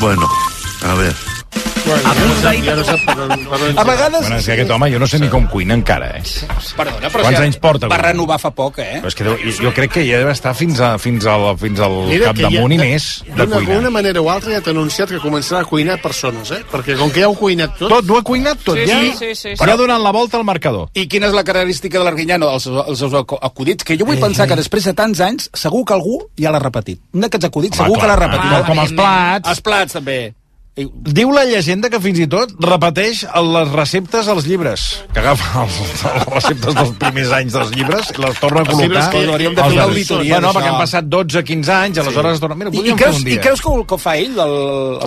Bueno, a ver. Bueno, ja no sap, ja no sap per on, per on A vegades... Bueno, és que aquest home jo no sé ni com cuina encara, eh? Perdona, però Quants si anys porta? Va renovar fa poc, eh? Però és que deu- jo, jo crec que ja deu estar fins, a, fins, al, fins al Mira que capdamunt i ja- més de cuinar. d'una manera o altra ja t'ha anunciat que començarà a cuinar persones, eh? Perquè com que ja ho ha cuinat tot... Tot, ho ha cuinat tot, Sí, ja. sí, sí, sí, sí. Ja donant la volta al marcador. I quina és la característica de l'Arguinyano, els, els seus acu- acudits? Que jo vull pensar que després de tants anys, segur que algú ja l'ha repetit. Un d'aquests acudits Home, segur que clar, l'ha repetit. ah, com els plats. Els plats, també. Diu la llegenda que fins i tot repeteix les receptes als llibres. Que agafa els, les receptes dels primers anys dels llibres i les torna a Els llibres col·locar. que hauríem de fer als una darrers. auditoria Bueno, perquè han passat 12-15 anys, aleshores es torna... Mira, I, i, creus, I creus que que ho fa ell, el,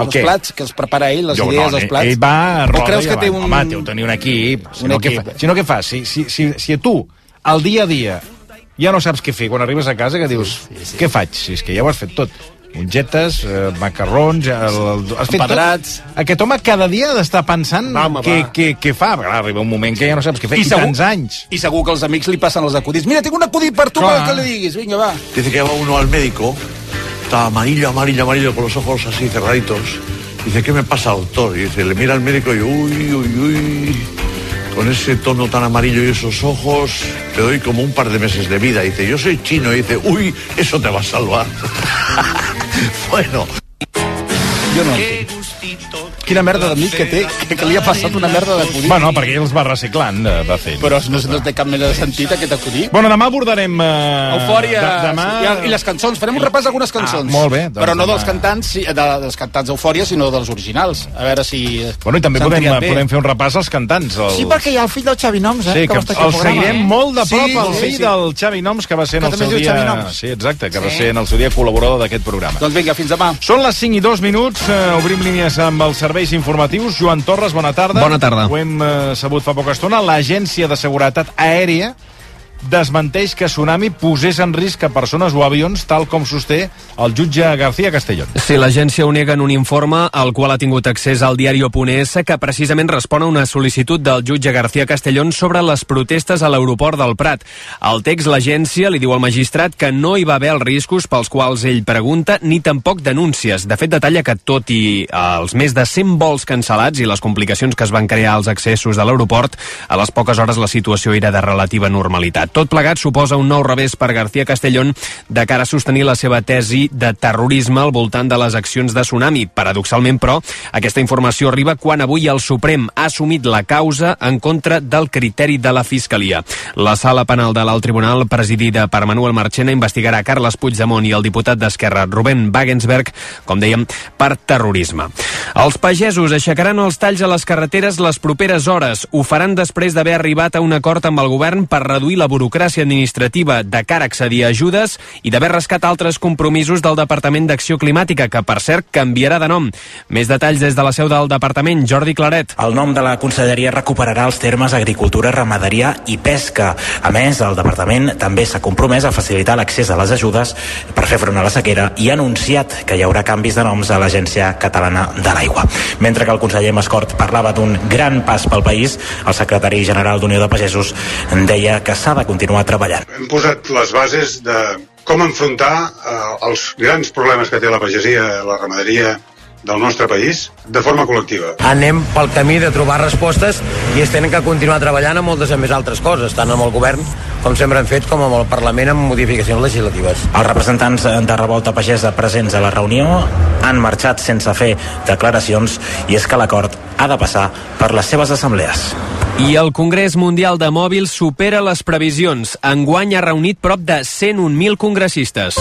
els què? plats, que els prepara ell, les Jo, idees no, dels plats? Ell va a roda creus que té avant. un... Home, té, tenir un equip. Si Un no, què equip. fa? si no, què fas? Si, si, si, si a tu, al dia a dia, ja no saps què fer, quan arribes a casa, que dius, què faig? Si és que ja ho has fet tot. Mongetes, eh, macarrons... El, el, has fet Empedrats. tot. Aquest home cada dia ha d'estar pensant Va, home, què, què, què fa. Clar, arriba un moment que ja no saps què fer. I, tants anys. I segur que els amics li passen els acudits. Mira, tinc un acudit per tu, Clar. per que li diguis. Vinga, va. Dice que va uno al médico, está amarillo, amarillo, amarillo, con los ojos así cerraditos. Dice, ¿qué me pasa, doctor? Y dice, le mira al médico y, uy, uy, uy, con ese tono tan amarillo y esos ojos, te doy como un par de meses de vida. Dice, yo soy chino. Y dice, uy, eso te va a salvar. bueno. Jo no. Quina merda d'amic que té, que, que li ha passat una merda d'acudit. Bueno, perquè ell els va reciclant de, de fet. Però no, no té cap mena de sentit, aquest acudit. Bueno, demà abordarem... Eh, Eufòria de, demà... i, i les cançons, farem un repàs d'algunes cançons. Ah, molt bé, doncs Però no dels demà. cantants, sí, de, dels cantants d'Eufòria, sinó dels originals. A veure si... Bueno, i també podem, bé. podem fer un repàs als cantants. Els... Sí, perquè hi ha el fill del Xavi Noms, eh? Sí, que va al el programa. seguirem molt de prop, Sí, el sí, fill sí. del Xavi Noms, que va ser en Que el seu dia... Sí, exacte, que va ser en el seu dia col·laborador d'aquest programa. Doncs vinga, fins demà. Són les 5 i 2 minuts, eh, obrim línies amb els serveis informatius. Joan Torres, bona tarda. Bona tarda. Ho hem eh, sabut fa poca estona. L'Agència de Seguretat Aèria desmenteix que Tsunami posés en risc a persones o avions, tal com sosté el jutge García Castellón. Sí, l'agència ho nega en un informe al qual ha tingut accés al diari OPUNES que precisament respon a una sol·licitud del jutge García Castellón sobre les protestes a l'aeroport del Prat. Al text, l'agència li diu al magistrat que no hi va haver els riscos pels quals ell pregunta ni tampoc denúncies. De fet, detalla que tot i eh, els més de 100 vols cancel·lats i les complicacions que es van crear als accessos de l'aeroport, a les poques hores la situació era de relativa normalitat. Tot plegat suposa un nou revés per García Castellón de cara a sostenir la seva tesi de terrorisme al voltant de les accions de Tsunami. Paradoxalment, però, aquesta informació arriba quan avui el Suprem ha assumit la causa en contra del criteri de la Fiscalia. La sala penal de l'Alt Tribunal, presidida per Manuel Marchena, investigarà Carles Puigdemont i el diputat d'Esquerra, Rubén Wagensberg, com dèiem, per terrorisme. Els pagesos aixecaran els talls a les carreteres les properes hores. Ho faran després d'haver arribat a un acord amb el govern per reduir la burocràcia administrativa de cara a accedir a ajudes i d'haver rescat altres compromisos del Departament d'Acció Climàtica, que, per cert, canviarà de nom. Més detalls des de la seu del departament, Jordi Claret. El nom de la conselleria recuperarà els termes agricultura, ramaderia i pesca. A més, el departament també s'ha compromès a facilitar l'accés a les ajudes per fer front a la sequera i ha anunciat que hi haurà canvis de noms a l'Agència Catalana de l'Aigua. Mentre que el conseller Mascort parlava d'un gran pas pel país, el secretari general d'Unió de Pagesos deia que s'ha de continuar treballant. hem posat les bases de com enfrontar eh, els grans problemes que té la pagesia, la ramaderia del nostre país de forma col·lectiva. Anem pel camí de trobar respostes i es tenen que continuar treballant amb moltes més altres coses, tant amb el govern com sempre hem fet, com amb el Parlament amb modificacions legislatives. Els representants de Revolta Pagesa presents a la reunió han marxat sense fer declaracions i és que l'acord ha de passar per les seves assemblees. I el Congrés Mundial de Mòbils supera les previsions. Enguany ha reunit prop de 101.000 congressistes.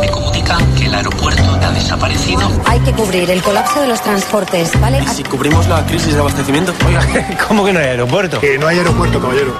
Me comunican que el aeropuerto ha desaparecido. Hay que cubrir el colapso de los transportes, ¿vale? Si cubrimos la crisis de abastecimiento. Oiga, ¿Cómo que no hay aeropuerto? Que no hay aeropuerto, caballero.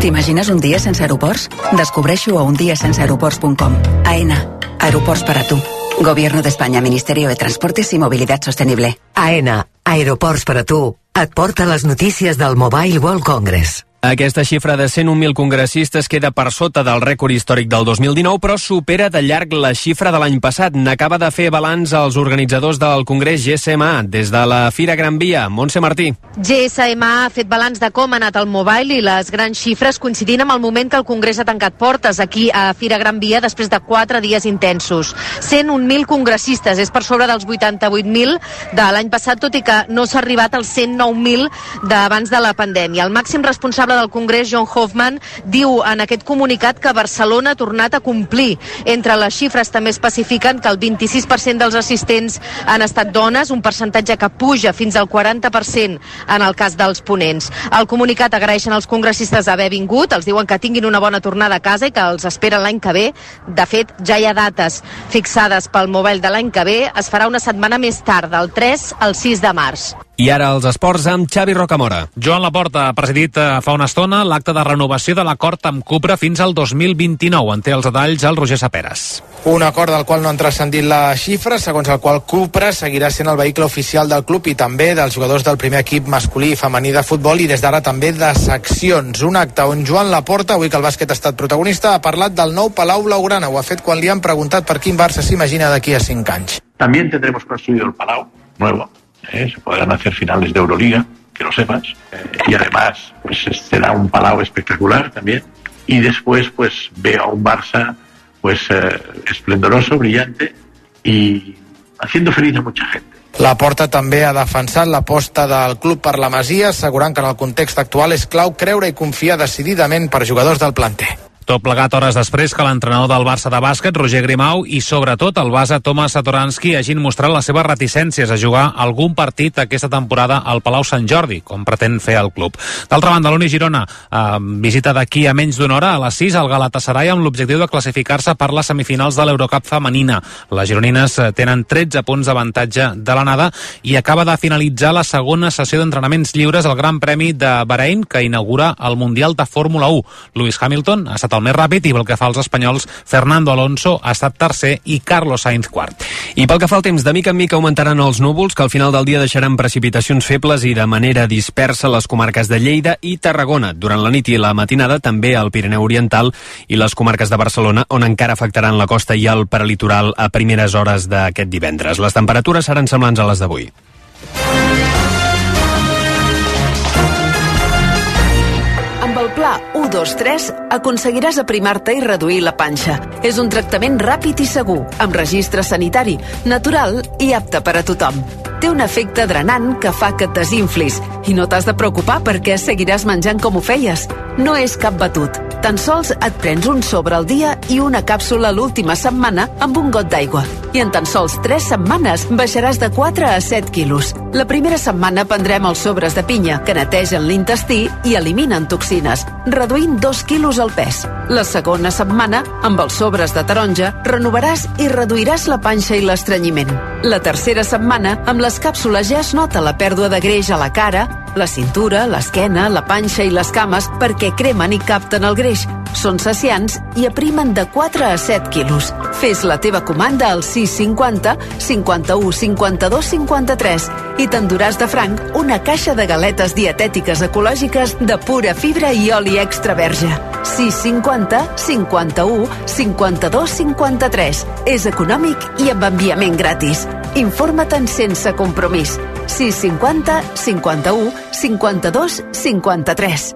T'imagines un dia sense aeroports? Descobreixo a undiasenseaeroports.com. AENA. Aeroports para tu. Gobierno de España, Ministerio de Transportes y Movilidad Sostenible. AENA, Aeroports per a tu, et porta les notícies del Mobile World Congress. Aquesta xifra de 101.000 congressistes queda per sota del rècord històric del 2019, però supera de llarg la xifra de l'any passat. N'acaba de fer balanç als organitzadors del Congrés GSMA des de la Fira Gran Via. Montse Martí. GSMA ha fet balanç de com ha anat el mobile i les grans xifres coincidint amb el moment que el Congrés ha tancat portes aquí a Fira Gran Via després de quatre dies intensos. 101.000 congressistes, és per sobre dels 88.000 de l'any passat, tot i que no s'ha arribat als 109.000 d'abans de la pandèmia. El màxim responsable responsable del Congrés, John Hoffman, diu en aquest comunicat que Barcelona ha tornat a complir. Entre les xifres també especifiquen que el 26% dels assistents han estat dones, un percentatge que puja fins al 40% en el cas dels ponents. El comunicat agraeixen als congressistes haver vingut, els diuen que tinguin una bona tornada a casa i que els esperen l'any que ve. De fet, ja hi ha dates fixades pel Mobile de l'any que ve. Es farà una setmana més tard, del 3 al 6 de març. I ara els esports amb Xavi Rocamora. Joan Laporta ha presidit eh, fa una estona l'acte de renovació de l'acord amb Cupra fins al 2029. En té els detalls el Roger Saperes. Un acord del qual no han transcendit la xifra, segons el qual Cupra seguirà sent el vehicle oficial del club i també dels jugadors del primer equip masculí i femení de futbol i des d'ara també de seccions. Un acte on Joan Laporta, avui que el bàsquet ha estat protagonista, ha parlat del nou Palau Blaugrana. Ho ha fet quan li han preguntat per quin Barça s'imagina d'aquí a 5 anys. También tendremos construido el Palau nuevo, ¿eh? se podrán hacer finales de Euroliga, que lo sepas, eh, y además pues será un palau espectacular también, y después pues veo a un Barça pues eh, esplendoroso, brillante y haciendo feliz a mucha gente. La Porta també ha defensat l'aposta del club per la Masia, assegurant que en el context actual és clau creure i confiar decididament per jugadors del planter. Tot plegat hores després que l'entrenador del Barça de bàsquet, Roger Grimau, i sobretot el base Thomas Satoransky hagin mostrat les seves reticències a jugar algun partit aquesta temporada al Palau Sant Jordi, com pretén fer el club. D'altra banda, l'Uni Girona eh, visita d'aquí a menys d'una hora a les 6 al Galatasaray amb l'objectiu de classificar-se per les semifinals de l'Eurocup femenina. Les gironines eh, tenen 13 punts d'avantatge de l'anada i acaba de finalitzar la segona sessió d'entrenaments lliures al Gran Premi de Bahrein que inaugura el Mundial de Fórmula 1. Lewis Hamilton ha estat el més ràpid i pel que fa als espanyols, Fernando Alonso ha estat tercer i Carlos Sainz quart. I pel que fa al temps, de mica en mica augmentaran els núvols, que al final del dia deixaran precipitacions febles i de manera dispersa les comarques de Lleida i Tarragona. Durant la nit i la matinada també al Pirineu Oriental i les comarques de Barcelona, on encara afectaran la costa i el prelitoral a primeres hores d'aquest divendres. Les temperatures seran semblants a les d'avui. Pla 123 aconseguiràs aprimar-te i reduir la panxa. És un tractament ràpid i segur, amb registre sanitari, natural i apte per a tothom. Té un efecte drenant que fa que et desinflis i no t'has de preocupar perquè seguiràs menjant com ho feies. No és cap batut. Tan sols et prens un sobre al dia i una càpsula l'última setmana amb un got d'aigua. I en tan sols 3 setmanes baixaràs de 4 a 7 quilos. La primera setmana prendrem els sobres de pinya, que netegen l'intestí i eliminen toxines, reduint 2 quilos al pes. La segona setmana, amb els sobres de taronja, renovaràs i reduiràs la panxa i l'estrenyiment. La tercera setmana, amb les càpsules ja es nota la pèrdua de greix a la cara, la cintura, l'esquena, la panxa i les cames perquè cremen i capten el greix. Són saciants i aprimen de 4 a 7 quilos. Fes la teva comanda al 650 51 52 53 i t'enduràs de franc una caixa de galetes dietètiques ecològiques de pura fibra i oli extra verge. 650 51 52 53. És econòmic i amb enviament gratis. Informa't sense compromís. 650 51 52 53.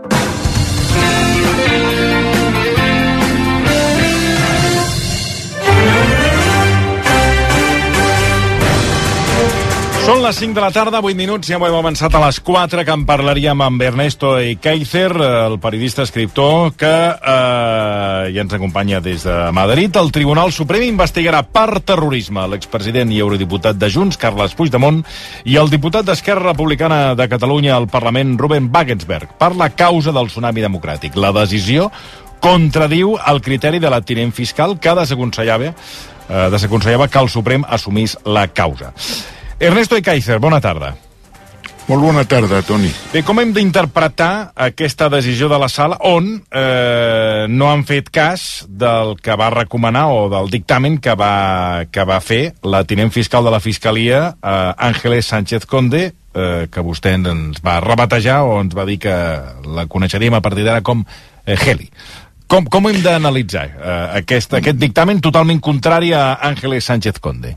Són les 5 de la tarda, 8 minuts, ja ho hem avançat a les 4, que en parlaríem amb Ernesto Keizer, el periodista escriptor que eh, ja ens acompanya des de Madrid. El Tribunal Suprem investigarà per terrorisme l'expresident i eurodiputat de Junts, Carles Puigdemont, i el diputat d'Esquerra Republicana de Catalunya al Parlament, Ruben Wagensberg, per la causa del tsunami democràtic. La decisió contradiu el criteri de la tinent fiscal que desaconsellava, eh, desaconsellava que el Suprem assumís la causa. Ernesto Ekaizer, bona tarda. Molt bona tarda, Toni. Bé, com hem d'interpretar aquesta decisió de la sala on eh, no han fet cas del que va recomanar o del dictamen que va, que va fer la tinent fiscal de la Fiscalia, eh, Ángeles Sánchez Conde, eh, que vostè ens va rebatejar o ens va dir que la coneixeríem a partir d'ara com eh, Heli. Com, com hem d'analitzar eh, aquest, aquest dictamen totalment contrari a Ángeles Sánchez Conde?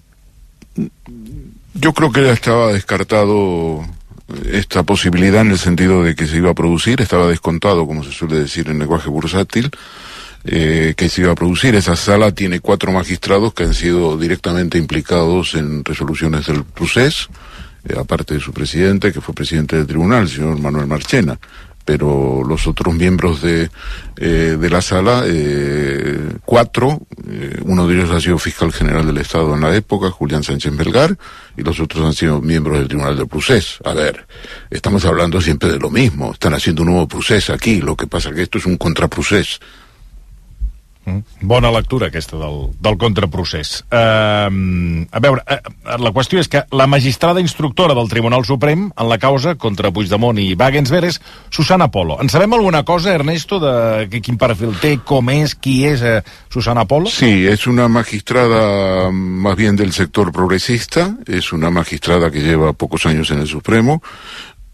Yo creo que ya estaba descartado esta posibilidad en el sentido de que se iba a producir, estaba descontado, como se suele decir en lenguaje bursátil, eh, que se iba a producir. Esa sala tiene cuatro magistrados que han sido directamente implicados en resoluciones del proceso, eh, aparte de su presidente, que fue presidente del tribunal, el señor Manuel Marchena. Pero los otros miembros de, eh, de la sala, eh, cuatro, eh, uno de ellos ha sido fiscal general del Estado en la época, Julián Sánchez Belgar, y los otros han sido miembros del Tribunal del Procés. A ver, estamos hablando siempre de lo mismo. Están haciendo un nuevo procés aquí. Lo que pasa que esto es un contraprocés. Mm. Bona lectura, aquesta, del, del contraprocés. Uh, a veure, uh, la qüestió és que la magistrada instructora del Tribunal Suprem en la causa contra Puigdemont i Wagensberg és Susana Polo. En sabem alguna cosa, Ernesto, de quin perfil té, com és, qui és uh, Susana Polo? Sí, es una magistrada más bien del sector progresista, es una magistrada que lleva pocos años en el Supremo,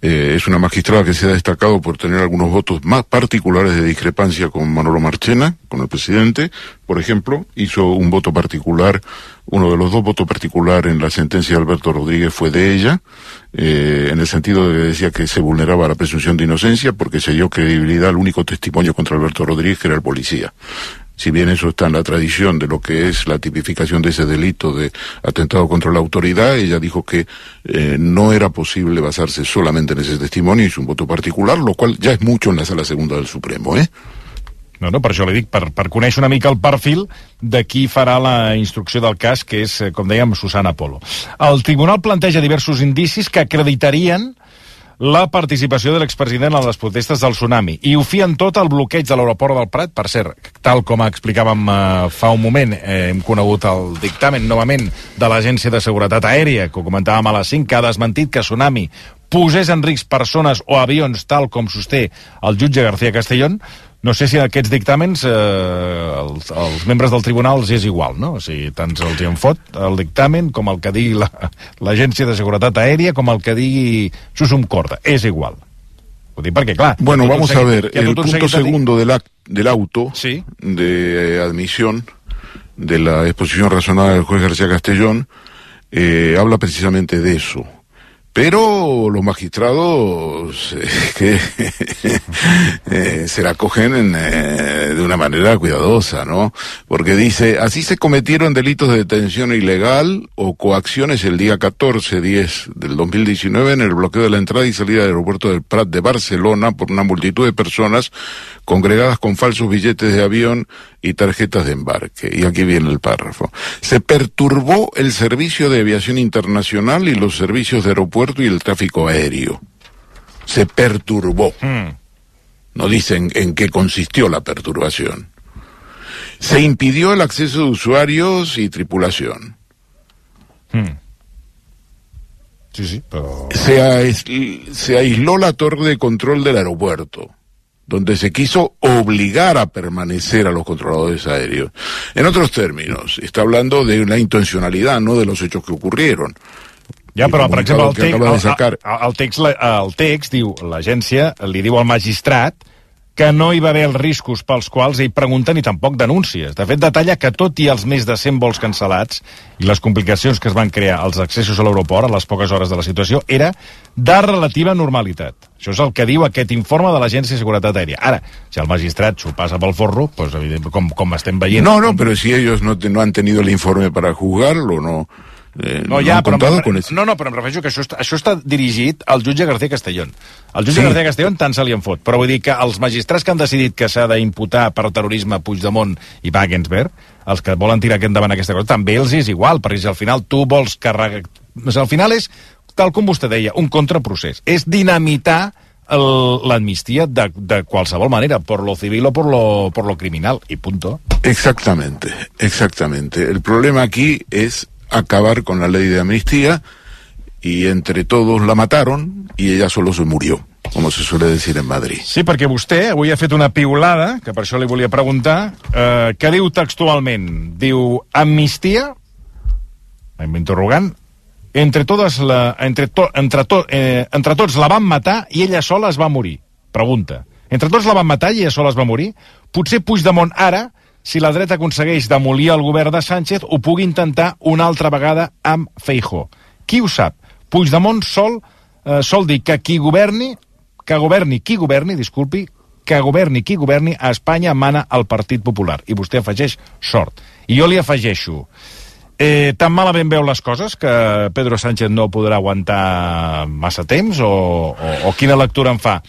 eh, es una magistrada que se ha destacado por tener algunos votos más particulares de discrepancia con Manolo Marchena, con el presidente. Por ejemplo, hizo un voto particular, uno de los dos votos particular en la sentencia de Alberto Rodríguez fue de ella, eh, en el sentido de que decía que se vulneraba la presunción de inocencia porque se dio credibilidad al único testimonio contra Alberto Rodríguez, que era el policía si bien eso está en la tradición de lo que es la tipificación de ese delito de atentado contra la autoridad, ella dijo que eh, no era posible basarse solamente en ese testimonio, hizo un voto particular, lo cual ya es mucho en la sala segunda del Supremo, ¿eh? No, no, per això li dic, per, per conèixer una mica el perfil de qui farà la instrucció del cas, que és, eh, com dèiem, Susana Polo. El tribunal planteja diversos indicis que acreditarien la participació de l'expresident en les protestes del tsunami i ho fien tot al bloqueig de l'aeroport del Prat. Per cert, tal com explicàvem eh, fa un moment, eh, hem conegut el dictamen novament de l'Agència de Seguretat Aèria, que ho comentàvem a les 5, que ha desmentit que tsunami posés en risc persones o avions tal com sosté el jutge García Castellón, no sé si aquests dictàmens eh, els, els membres del tribunal els és igual, no? O sigui, tant els hi en fot el dictamen com el que digui l'Agència la, de Seguretat Aèria com el que digui Susum Corda. És igual. Ho dic perquè, clar... Bueno, vamos seguit, a ver, el punto segundo del, act, del auto ¿Sí? de admisión de la exposición razonada del juez García Castellón eh, habla precisamente de eso pero los magistrados eh, que eh, se la cogen en, eh, de una manera cuidadosa, ¿no? Porque dice, así se cometieron delitos de detención ilegal o coacciones el día 14-10 del 2019 en el bloqueo de la entrada y salida del aeropuerto del Prat de Barcelona por una multitud de personas congregadas con falsos billetes de avión y tarjetas de embarque. Y aquí viene el párrafo. Se perturbó el servicio de aviación internacional y los servicios de aeropuerto y el tráfico aéreo. Se perturbó. Hmm. No dicen en qué consistió la perturbación. Se impidió el acceso de usuarios y tripulación. Hmm. Sí, sí. Se, ais- se aisló la torre de control del aeropuerto, donde se quiso obligar a permanecer a los controladores aéreos. En otros términos, está hablando de una intencionalidad, no de los hechos que ocurrieron. Ja, però, per exemple, el, text, el, el, el, text, la- el text diu, l'agència li diu al magistrat que no hi va haver els riscos pels quals ell pregunta ni tampoc denúncies. De fet, detalla que tot i els més de 100 vols cancel·lats i les complicacions que es van crear als accessos a l'aeroport a les poques hores de la situació era de relativa normalitat. Això és el que diu aquest informe de l'Agència de Seguretat Aèria. Ara, si el magistrat s'ho passa pel forro, doncs, evident, com, com estem veient... No, no, pero si ellos no, te- no han tenido el informe para juzgarlo, no, eh, No, no ja, han però, contado em- no, no, però em refereixo que això està, això està dirigit al jutge García Castellón. El jutge Sí. García Castellón tant se li en fot, però vull dir que els magistrats que han decidit que s'ha d'imputar per terrorisme Puigdemont i Wagensberg, els que volen tirar aquest endavant aquesta cosa, també els és igual, perquè si al final tu vols carregar... O sigui, al final és, tal com vostè deia, un contraprocés. És dinamitar l'amnistia de, de qualsevol manera, por lo civil o por lo, por lo criminal, i punto. Exactamente, exactamente. El problema aquí es acabar con la ley de amnistía y entre todos la mataron y ella solo se murió, como se suele decir en Madrid. Sí, perquè vostè avui ha fet una piulada, que per això li volia preguntar, eh, que diu textualment, diu amnistia, amb interrogant, Entre, totes la, entre, to, entre, to, eh, entre tots la van matar i ella sola es va morir. Pregunta. Entre tots la van matar i ella sola es va morir? Potser Puigdemont ara, si la dreta aconsegueix demolir el govern de Sánchez, ho pugui intentar una altra vegada amb Feijó. Qui ho sap? Puigdemont sol, eh, sol dir que qui governi, que governi qui governi, disculpi, que governi qui governi, a Espanya mana el Partit Popular. I vostè afegeix sort. I jo li afegeixo... Eh, tan malament veu les coses que Pedro Sánchez no podrà aguantar massa temps o, o, o quina lectura en fa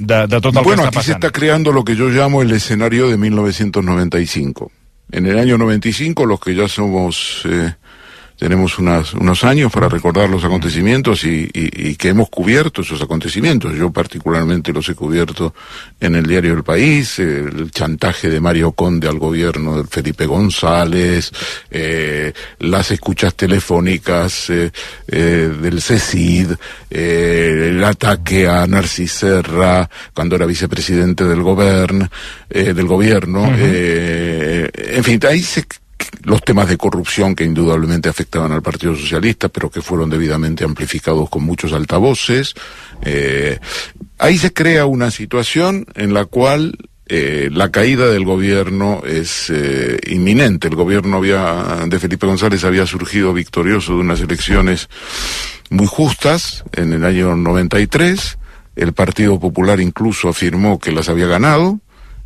de, de tot el bueno, que està aquí se está creando lo que yo llamo el escenario de 1995. En el año 95, los que ya somos, eh, tenemos unas, unos años para recordar los acontecimientos y, y- y que hemos cubierto esos acontecimientos. Yo particularmente los he cubierto en el diario El País, el chantaje de Mario Conde al gobierno de Felipe González, eh, las escuchas telefónicas eh, eh, del CECID, el ataque a Narcis Serra cuando era vicepresidente del gobierno, del gobierno, en fin, ahí se los temas de corrupción que indudablemente afectaban al Partido Socialista, pero que fueron debidamente amplificados con muchos altavoces. Eh, ahí se crea una situación en la cual eh, la caída del gobierno es eh, inminente. El gobierno había, de Felipe González había surgido victorioso de unas elecciones muy justas en el año 93. El Partido Popular incluso afirmó que las había ganado.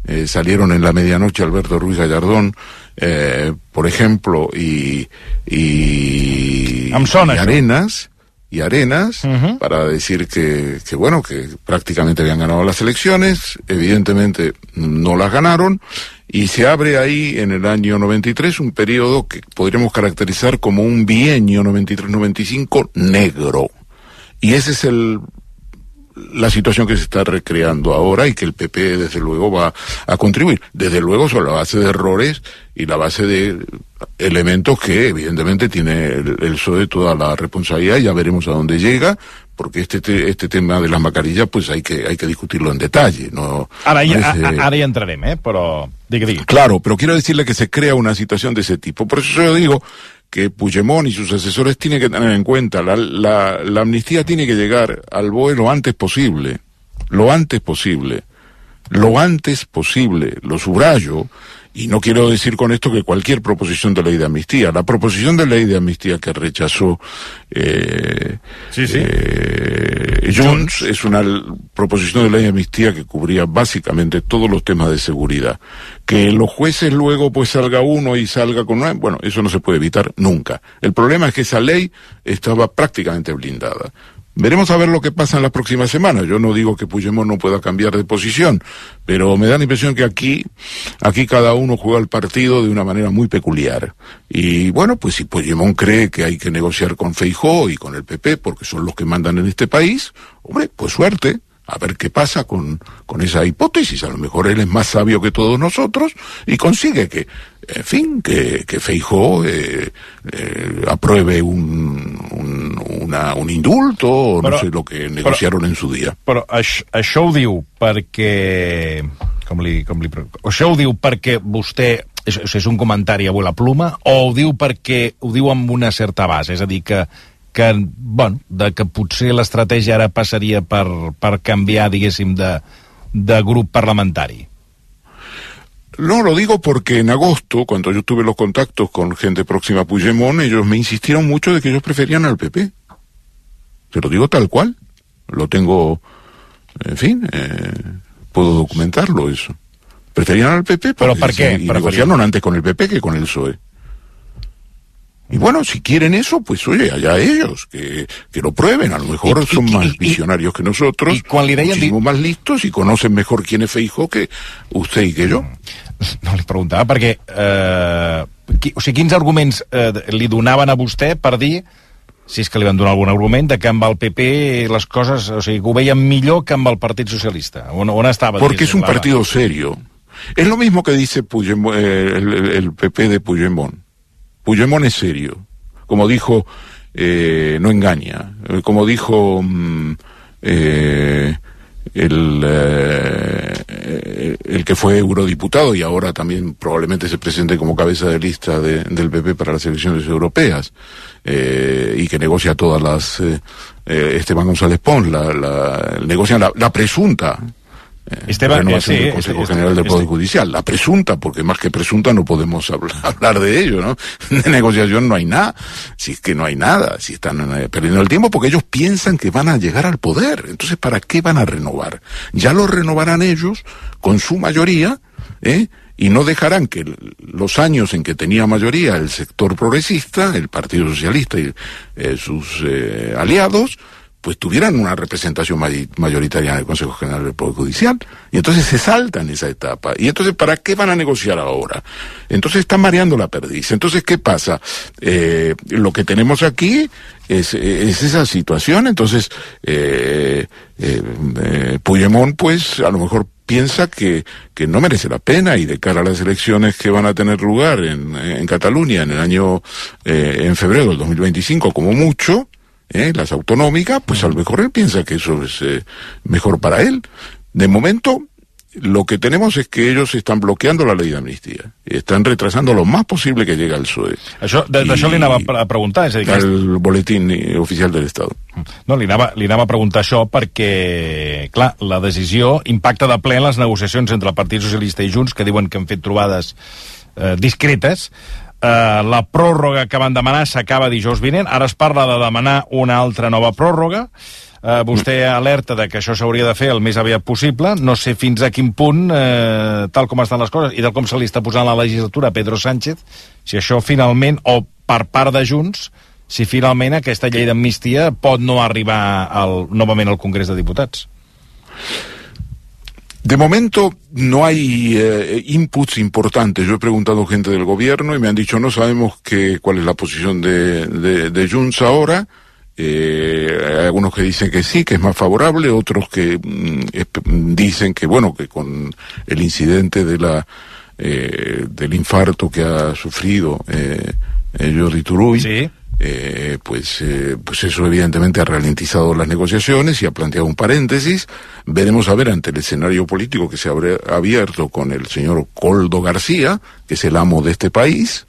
Eh, salieron en la medianoche Alberto Ruiz Gallardón, eh, por ejemplo, y, y, y. Arenas, y Arenas, para decir que, que, bueno, que prácticamente habían ganado las elecciones, evidentemente no las ganaron, y se abre ahí en el año 93 un periodo que podríamos caracterizar como un bienio 93-95 negro. Y ese es el la situación que se está recreando ahora y que el PP desde luego va a contribuir. Desde luego sobre la base de errores y la base de elementos que evidentemente tiene el, el PSOE toda la responsabilidad, ya veremos a dónde llega, porque este te- este tema de las mascarillas pues hay que hay que discutirlo en detalle, no, Ara, hi, no a, es, eh, a- ara hi entrarem, eh? digui. Claro, pero quiero decirle que se crea una situación de ese tipo. Por eso yo digo que Puigdemont y sus asesores tienen que tener en cuenta, la, la, amnistía tiene que llegar al BOE lo antes posible, lo antes posible, lo antes posible, lo subrayo, y no quiero decir con esto que cualquier proposición de ley de amnistía, la proposición de ley de amnistía que rechazó eh, eh, Junts es una proposición de ley de amnistía que cubría básicamente todos los temas de seguridad. Que los jueces luego pues salga uno y salga con una, bueno, eso no se puede evitar nunca. El problema es que esa ley estaba prácticamente blindada. Veremos a ver lo que pasa en las próximas semanas. Yo no digo que Puigdemont no pueda cambiar de posición, pero me da la impresión que aquí, aquí cada uno juega el partido de una manera muy peculiar. Y bueno, pues si Puigdemont cree que hay que negociar con Feijó y con el PP, porque son los que mandan en este país, hombre, pues suerte. A ver qué pasa con, con esa hipótesis. A lo mejor él es más sabio que todos nosotros y consigue que, en fin, que, que Feijó eh, eh, apruebe un, un, una- un indulto o no Però- sé lo que negociaron en su día. Però això, això ho diu perquè... Com li, com li, això ho diu perquè vostè... És, és un comentari avui a la pluma o ho diu perquè ho diu amb una certa base? És a dir, que, que, bueno, de que potser l'estratègia ara passaria per, per canviar, diguéssim, de, de grup parlamentari. No, lo digo porque en agosto, cuando yo tuve los contactos con gente próxima a Puigdemont, ellos me insistieron mucho de que ellos preferían al PP. Se lo digo tal cual. Lo tengo, en fin, eh, puedo documentarlo eso. Preferían al PP Pero ¿por qué? y negociaron antes con el PP que con el PSOE. Y bueno, si quieren eso, pues oye, allá ellos, que, que lo prueben. A lo mejor Y- son y- más y- visionarios que nosotros, muchísimo más listos y conocen mejor quién es Feijóo que usted y que yo. No li preguntava perquè... Eh, qui, o sigui, quins arguments eh, li donaven a vostè per dir si és que li van donar algun argument de que amb el PP les coses, o sigui, que ho veien millor que amb el Partit Socialista. On, on estava? Porque es un la- partido serio. Es lo mismo que dice Puigdemont, eh, el, el- el PP de Puigdemont. Puigdemont es serio. Como dijo, eh, no engaña. Eh, Como dijo mm, eh, el, eh, el que fue eurodiputado y ahora también probablemente se presente como cabeza de lista de- del PP para las elecciones europeas eh, y que negocia todas las Esteban González Pons, la, la, negocia la, la presunta Esteban, renovación eh, sí, del Consejo este- General del este- Poder Judicial, la presunta, porque más que presunta no podemos hablar, hablar de ello, ¿no? De negociación no hay nada, si es que no hay nada, si están eh, perdiendo el tiempo porque ellos piensan que van a llegar al poder, entonces ¿para qué van a renovar? Ya lo renovarán ellos con su mayoría, ¿eh? Y no dejarán que los años en que tenía mayoría el sector progresista, el Partido Socialista y eh, sus eh, aliados, pues tuvieran una representación may- mayoritaria en el Consejo General del Poder Judicial. Y entonces se saltan esa etapa. Y entonces, ¿para qué van a negociar ahora? Entonces están mareando la perdiz. Entonces, ¿qué pasa? Eh, lo que tenemos aquí es, es esa situación. Entonces, eh, eh, Puigdemont, pues, a lo mejor piensa que, que no merece la pena y de cara a las elecciones que van a tener lugar en, en Cataluña en el año, eh, en febrero del 2025, como mucho, ¿eh? las autonómicas, pues a lo mejor él piensa que eso es eh, mejor para él. De momento, lo que tenemos es que ellos están bloqueando la ley de amnistía. Están retrasando lo más posible que llegue al PSOE. Això, de- d'això li anava a preguntar, és a dir, que Al boletín eh, oficial del Estado. No, li anava, li anava a preguntar això perquè, clar, la decisió impacta de ple en les negociacions entre el Partit Socialista i Junts, que diuen que han fet trobades eh, discretes. Eh, la pròrroga que van demanar s'acaba dijous vinent. Ara es parla de demanar una altra nova pròrroga. Eh, vostè alerta de que això s'hauria de fer el més aviat possible. No sé fins a quin punt, eh, tal com estan les coses, i tal com se li està posant la legislatura a Pedro Sánchez, si això finalment, o per part de Junts, si finalment aquesta llei d'amnistia pot no arribar al, novament al Congrés de Diputats. De momento no hay eh, inputs importantes. Yo he preguntado a gente del gobierno y me han dicho no sabemos qué, cuál es la posición de, de, de Junts ahora. Eh, hay algunos que dicen que sí, que es más favorable, otros que mm, dicen que bueno, que con el incidente de la eh, del infarto que ha sufrido eh, eh, Jordi Turull, eh, pues, eh, pues eso evidentemente ha ralentizado las negociaciones y ha planteado un paréntesis. Veremos a ver ante el escenario político que se habrá abierto con el señor Coldo García, que es el amo de este país,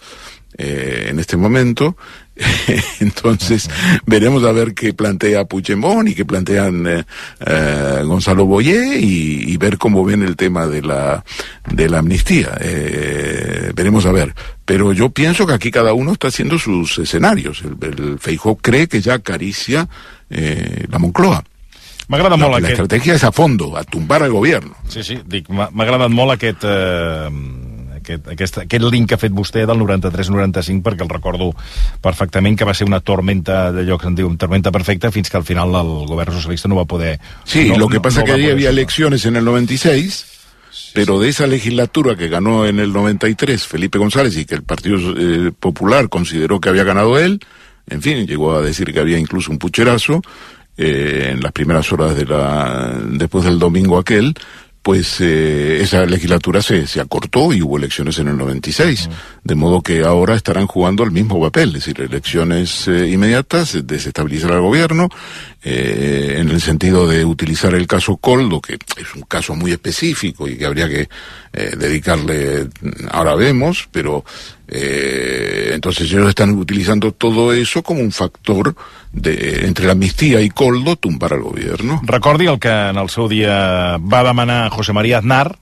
eh, en este momento. Entonces, veremos a ver qué plantea Puigdemont y qué plantean eh, eh, Gonzalo Boyé y, y ver cómo ven el tema de la, de la amnistía. Eh, veremos a ver. Pero yo pienso que aquí cada uno está haciendo sus escenarios. El, el Feijóo cree que ya acaricia eh, la Moncloa. M'agrada La, molt la aquest... estrategia es a fondo, a tumbar al gobierno. Sí, sí, dic, m'ha m'ha agradat molt aquest, eh, aquest, aquest, aquest link que ha fet vostè del 93-95, perquè el recordo perfectament que va ser una tormenta d'allò que se'n diu tormenta perfecta, fins que al final el govern socialista no va poder... Sí, no, lo que pasa no que poder había elecciones en el 96, pero de esa legislatura que ganó en el 93 Felipe González y que el Partido eh, Popular consideró que había ganado él, en fin, llegó a decir que había incluso un pucherazo eh, en las primeras horas de la después del domingo aquel, pues eh, esa legislatura se, se acortó y hubo elecciones en el 96. De modo que ahora estarán jugando el mismo papel, es decir, elecciones eh, inmediatas, desestabilizar al gobierno, eh, en el sentido de utilizar el caso Coldo, que es un caso muy específico y que habría que eh, dedicarle, ahora vemos, pero eh, entonces ellos están utilizando todo eso como un factor de, entre la amnistía y Coldo, tumbar al gobierno. Recordi el que en el seu dia va demanar José María Aznar,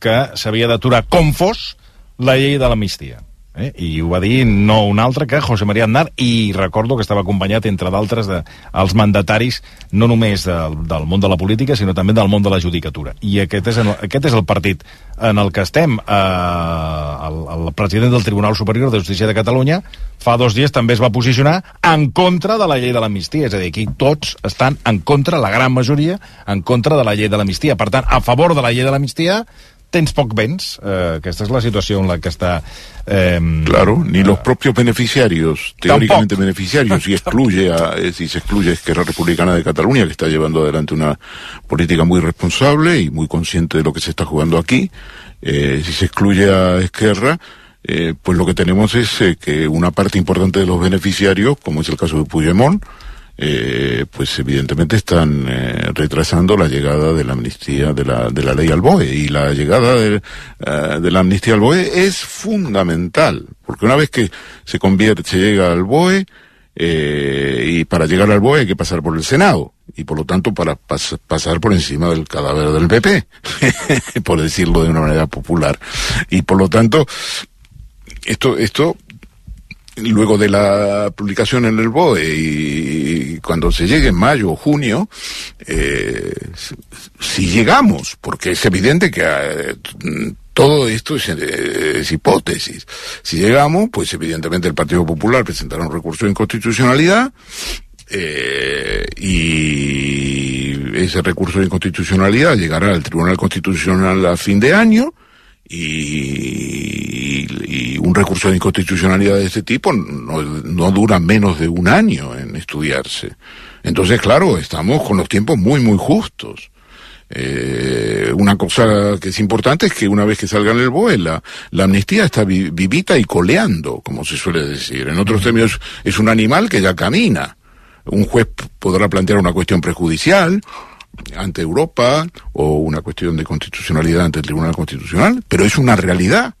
que s'havia d'aturar com fos la llei de l'amnistia. Eh? I ho va dir no un altre que José María Aznar, i recordo que estava acompanyat, entre d'altres, de, els mandataris no només del, del món de la política, sinó també del món de la judicatura. I aquest és, aquest és el partit en el que estem. Eh, el, el president del Tribunal Superior de Justícia de Catalunya fa dos dies també es va posicionar en contra de la llei de l'amnistia. És a dir, aquí tots estan en contra, la gran majoria, en contra de la llei de l'amnistia. Per tant, a favor de la llei de l'amnistia tens poc. Eh, aquesta és la situació en la que està... Eh, Claro, ni los propios beneficiarios, teóricamente beneficiarios, si excluye a, eh, si se excluye a Esquerra Republicana de Cataluña, que está llevando adelante una política muy responsable y muy consciente de lo que se está jugando aquí, eh, si se excluye a Esquerra, eh, pues lo que tenemos es eh, que una parte importante de los beneficiarios, como es el caso de Puigdemont, eh, pues evidentemente están eh, retrasando la llegada de la amnistía, de la, de la ley al BOE. Y la llegada de, eh, de la amnistía al BOE es fundamental, porque una vez que se convierte, se llega al BOE, eh, y para llegar al BOE hay que pasar por el Senado y por lo tanto para pas- pasar por encima del cadáver del PP, por decirlo de una manera popular. Y por lo tanto, esto, esto luego de la publicación en el BOE y cuando se llegue en mayo o junio, eh, si llegamos, porque es evidente que eh, todo esto es, eh, es hipótesis, si llegamos, pues evidentemente el Partido Popular presentará un recurso de inconstitucionalidad eh, y ese recurso de inconstitucionalidad llegará al Tribunal Constitucional a fin de año y, y un recurso de inconstitucionalidad de este tipo no, dura menos de un año en estudiarse. Entonces, claro, estamos con los tiempos muy, muy justos. Eh, una cosa que es importante es que una vez que salga en el BOE, la, amnistía está vi- vivita y coleando, como se suele decir. En otros términos, es un animal que ya camina. Un juez podrá plantear una cuestión prejudicial ante Europa o una cuestión de constitucionalidad ante el Tribunal Constitucional, pero es una realidad.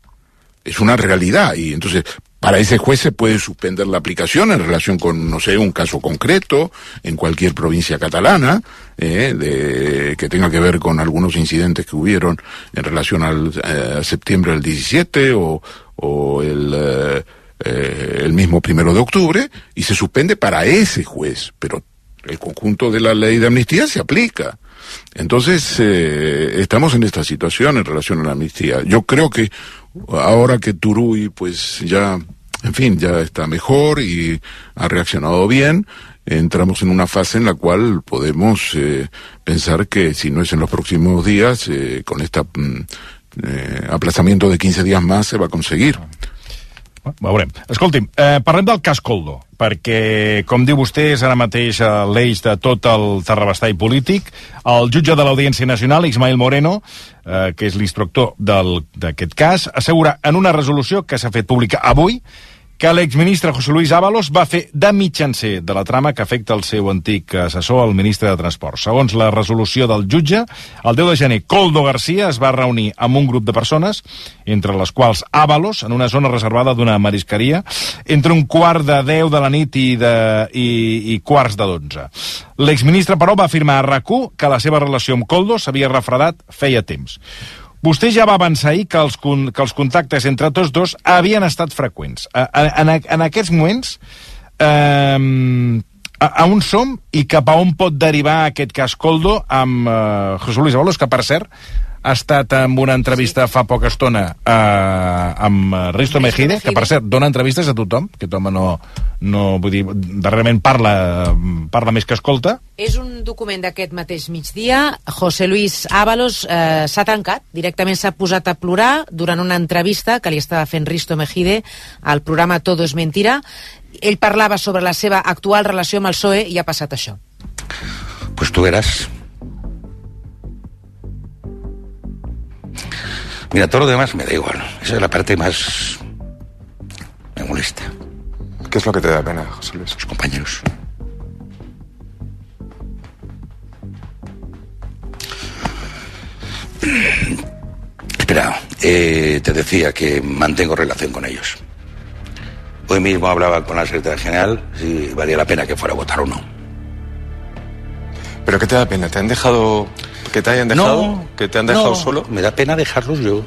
Es una realidad. Y entonces, para ese juez se puede suspender la aplicación en relación con, no sé, un caso concreto en cualquier provincia catalana, eh, de, que tenga que ver con algunos incidentes que hubieron en relación al eh, septiembre del 17 o, o el, eh, eh, el mismo primero de octubre, y se suspende para ese juez, pero el conjunto de la ley de amnistía se aplica. Entonces, eh, estamos en esta situación en relación a la amnistía. Yo creo que ahora que Turuy, pues ya, en fin, ya está mejor y ha reaccionado bien, entramos en una fase en la cual podemos eh, pensar que si no es en los próximos días, eh, con este aplazamiento de 15 días más se va a conseguir. Veurem. Escolti'm, eh, parlem del cas Coldo, perquè, com diu vostè, és ara mateix l'eix de tot el terrabastall polític. El jutge de l'Audiència Nacional, Ismael Moreno, eh, que és l'instructor d'aquest cas, assegura en una resolució que s'ha fet pública avui que l'exministre José Luis Ábalos va fer de mitjancer de la trama que afecta el seu antic assessor, el ministre de Transport. Segons la resolució del jutge, el 10 de gener, Coldo Garcia es va reunir amb un grup de persones, entre les quals Ábalos, en una zona reservada d'una marisqueria, entre un quart de 10 de la nit i, de, i, i quarts de 12. L'exministre, però, va afirmar a rac que la seva relació amb Coldo s'havia refredat feia temps. Vostè ja va avançar ahir que els, que els contactes entre tots dos havien estat freqüents. En, a- en aquests moments, eh, a, a on som i cap a on pot derivar aquest cas Coldo amb eh, José Luis Ábalos, que per cert ha estat en una entrevista fa poca estona eh, amb eh, Risto Mejide, que per cert dona entrevistes a tothom, aquest home no, no vull dir, darrerament parla, parla més que escolta, És un document d'aquest mateix migdia. José Luis Ábalos eh, s'ha tancat, directament s'ha posat a plorar durant una entrevista que li estava fent Risto Mejide al programa Todo es mentira. Ell parlava sobre la seva actual relació amb el PSOE i ha passat això. Pues tú verás. Mira, todo lo demás me da igual. Esa es la parte más... me molesta. ¿Qué es lo que te da pena, José Luis? Los compañeros. Espera, eh, te decía que mantengo relación con ellos. Hoy mismo hablaba con la secretaria general si valía la pena que fuera a votar o no. ¿Pero qué te da pena? ¿Te han dejado... que te hayan dejado? No, ¿Que te han dejado no, solo? Me da pena dejarlos yo.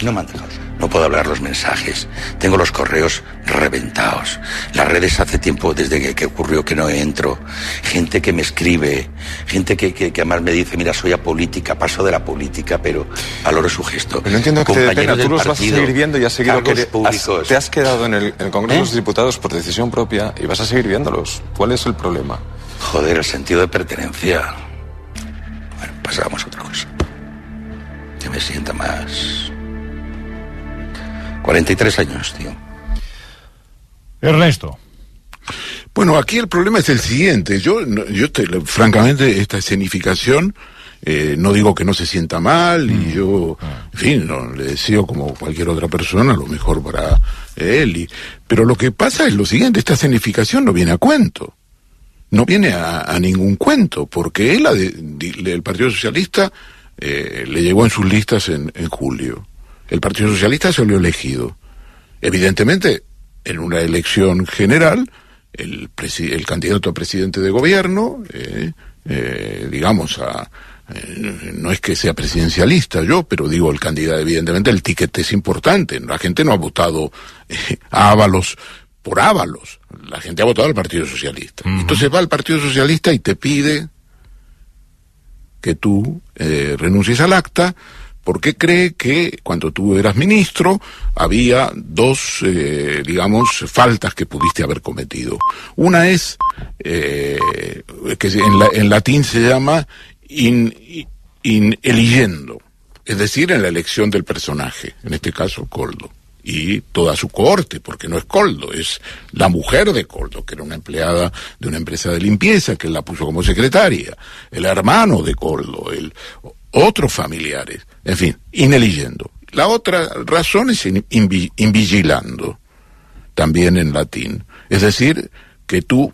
No me han dejado. No puedo hablar los mensajes. Tengo los correos reventados. Las redes hace tiempo, desde que, que ocurrió, que no entro. Gente que me escribe. Gente que, que, que además me dice, mira, soy apolítica, paso de la política, pero valoro su gesto. Pero no entiendo que te dé Compañeros pena. Tú los vas a seguir viendo y has seguido... has- públicos. te has quedado en el, en el Congreso de ¿Eh? los Diputados por decisión propia y vas a seguir viéndolos. ¿Cuál es el problema? Joder, el sentido de pertenencia. Bueno, pasamos a otra cosa. Que me sienta más... 43 años, tío. Ernesto. Bueno, aquí el problema es el siguiente. Yo, no- yo te- francamente, esta escenificación, eh, no digo que no se sienta mal, y yo, en fin, no, le deseo como cualquier otra persona lo mejor para él. y- pero lo que pasa es lo siguiente, esta escenificación no viene a cuento. No viene a, a ningún cuento, porque él, el Partido Socialista, eh, le llegó en sus listas en, en julio. El Partido Socialista salió elegido. Evidentemente, en una elección general, el, el candidato a presidente de gobierno, eh, eh, digamos, a, no es que sea presidencialista yo, pero digo, el candidato, evidentemente, el ticket es importante. La gente no ha votado a Ábalos por Ábalos. La gente ha votado al Partido Socialista. Entonces va al Partido Socialista y te pide que tú eh, renuncies al acta porque cree que cuando tú eras ministro había dos, eh, digamos, faltas que pudiste haber cometido. Una es, eh, que en, la- en latín se llama in, in eligiendo, es decir, en la elección del personaje, en este caso Coldo, y toda su cohorte, porque no es Coldo, es la mujer de Coldo, que era una empleada de una empresa de limpieza, que la puso como secretaria, el hermano de Coldo, el, otros familiares, en fin, ineligiendo. La otra razón es in- invi- invigilando, también en latín, es decir, que tú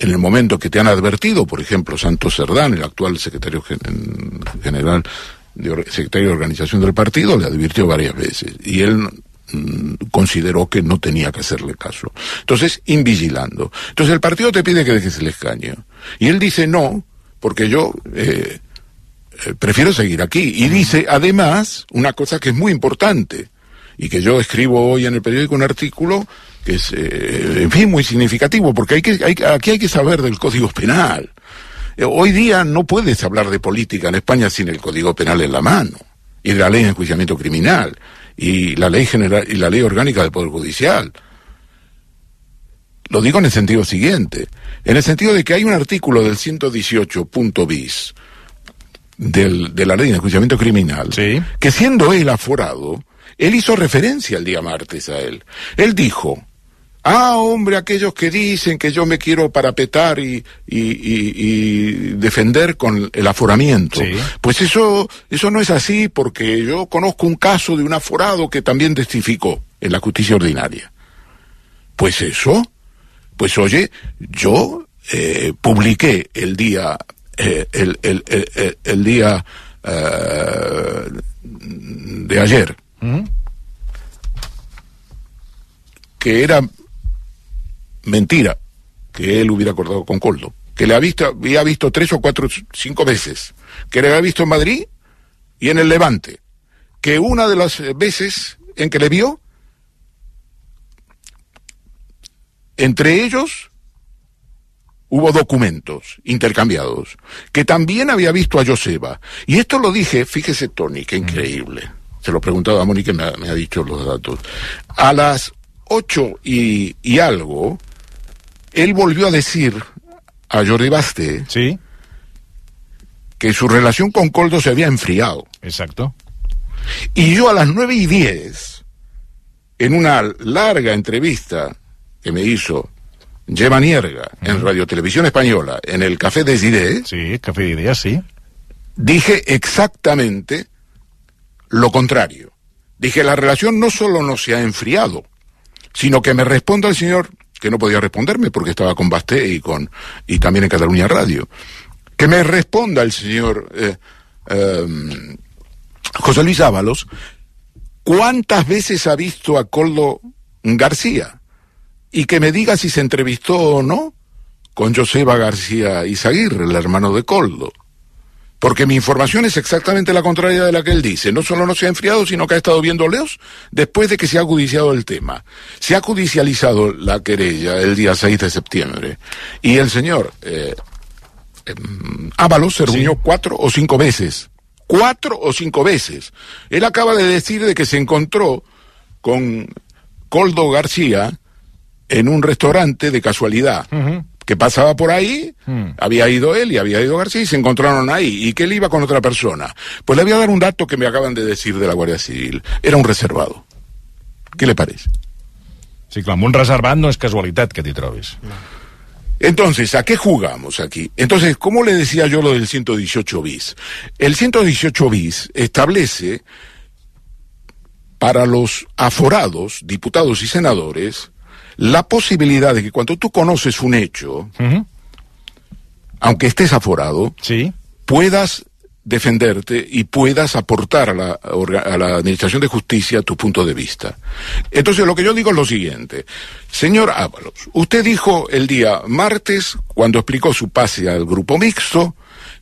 en el momento que te han advertido, por ejemplo, Santos Cerdán, el actual secretario gen- general, de, secretario de organización del partido, le advirtió varias veces y él consideró que no tenía que hacerle caso. Entonces, invigilando. Entonces el partido te pide que dejes el escaño. Y él dice no, porque yo eh, eh, prefiero seguir aquí. Y dice, además, una cosa que es muy importante, y que yo escribo hoy en el periódico un artículo que es, eh, en fin, muy significativo, porque hay que, hay, aquí hay que saber del Código Penal. Eh, hoy día no puedes hablar de política en España sin el Código Penal en la mano, y la ley de enjuiciamiento criminal, y la ley general, y la ley orgánica del Poder Judicial. Lo digo en el sentido siguiente, en el sentido de que hay un artículo del 118 punto bis del, de la ley de enjuiciamiento criminal, que siendo él aforado, él hizo referencia el día martes a él. Él dijo, ah, hombre, aquellos que dicen que yo me quiero parapetar y, y, y- y defender con el aforamiento. Pues eso, eso no es así porque yo conozco un caso de un aforado que también testificó en la justicia ordinaria. Pues eso, pues oye, yo eh, publiqué el día, eh, el, el- el- el- el día eh, de ayer, que era mentira que él hubiera acordado con Coldo, que le había visto, había visto tres o cuatro, cinco veces, que le había visto en Madrid y en el Levante, que una de las veces en que le vio, entre ellos hubo documentos intercambiados, que también había visto a Joseba. Y esto lo dije, fíjese Tony, qué increíble. Se lo preguntaba a Mónica me ha, me ha dicho los datos. A las ocho y, y algo, él volvió a decir a Jordi Basté que su relación con Coldo se había enfriado. Exacto. Y yo a las nueve y diez, en una larga entrevista que me hizo Gemma Nierga en Radio Televisión Española, en el Café de Ideas, sí, Café de sí, dije exactamente lo contrario. Dije, la relación no solo no se ha enfriado, sino que me responda el señor, que no podía responderme porque estaba con Basté y, con, y también en Cataluña Radio, que me responda el señor eh, em, José Luis Ábalos, ¿cuántas veces ha visto a Coldo García? Y que me diga si se entrevistó o no con Joseba García Izaguirre, el hermano de Coldo. Porque mi información es exactamente la contraria de la que él dice. No solo no se ha enfriado, sino que ha estado viendo leos después de que se ha judiciado el tema. Se ha judicializado la querella el día 6 de septiembre. Y el señor eh, em, Ábalos se reunió cuatro o cinco veces. Cuatro o cinco veces. Él acaba de decir de que se encontró con Coldo García en un restaurante de casualidad que pasaba por ahí, había ido él y había ido García y se encontraron ahí. ¿Y que él iba con otra persona? Pues le voy a dar un dato que me acaban de decir de la Guardia Civil. Era un reservado. ¿Qué le parece? Sí, clar, un reservat no és casualitat que t'hi trobis. Entonces, ¿a qué jugamos aquí? Entonces, ¿cómo le decía yo lo del 118 bis? El 118 bis establece para los aforados, diputados y senadores, la posibilidad de que cuando tú conoces un hecho, aunque estés aforado, ¿Sí? puedas defenderte y puedas aportar a la, a la Administración de Justicia tu punto de vista. Entonces, lo que yo digo es lo siguiente. Señor Ábalos, usted dijo el día martes, cuando explicó su pase al grupo mixto,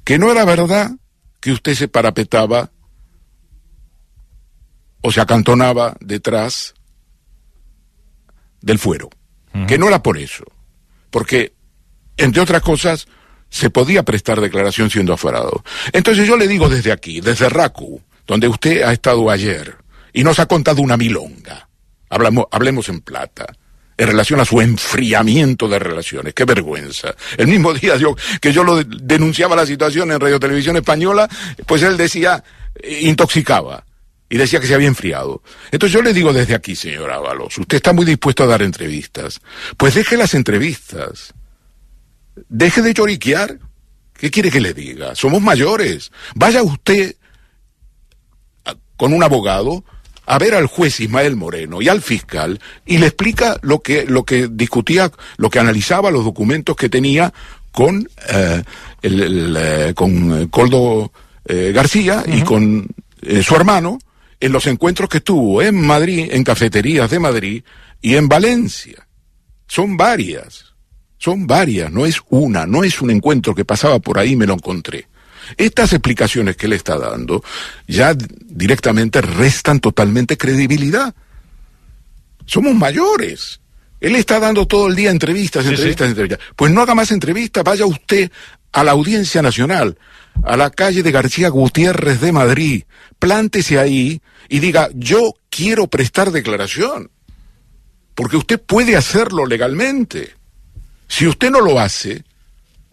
que no era verdad que usted se parapetaba o se acantonaba detrás del fuero. Que no era por eso. Porque, entre otras cosas, se podía prestar declaración siendo aforado. Entonces yo le digo desde aquí, desde RACU, donde usted ha estado ayer, y nos ha contado una milonga, hablamos, hablemos en plata, en relación a su enfriamiento de relaciones. Qué vergüenza. El mismo día yo, que yo lo de- denunciaba la situación en Radio Televisión Española, pues él decía, eh, intoxicaba. Y decía que se había enfriado. Entonces yo le digo desde aquí, señor Ábalos, usted está muy dispuesto a dar entrevistas. Pues deje las entrevistas. Deje de lloriquear. ¿Qué quiere que le diga? Somos mayores. Vaya usted a- con un abogado a ver al juez Ismael Moreno y al fiscal y le explica lo que, lo que discutía, lo que analizaba los documentos que tenía con, eh, el, el, eh, con eh, Coldo eh, García y con eh, su hermano en los encuentros que tuvo en Madrid, en cafeterías de Madrid y en Valencia. Son varias, son varias, no es una, no es un encuentro que pasaba por ahí y me lo encontré. Estas explicaciones que él está dando ya directamente restan totalmente credibilidad. Somos mayores. Él está dando todo el día entrevistas, Sí, entrevistas, sí. entrevistas. Pues no haga más entrevistas, vaya usted a la Audiencia Nacional, a la calle de García Gutiérrez de Madrid, plántese ahí y diga, yo quiero prestar declaración. Porque usted puede hacerlo legalmente. Si usted no lo hace,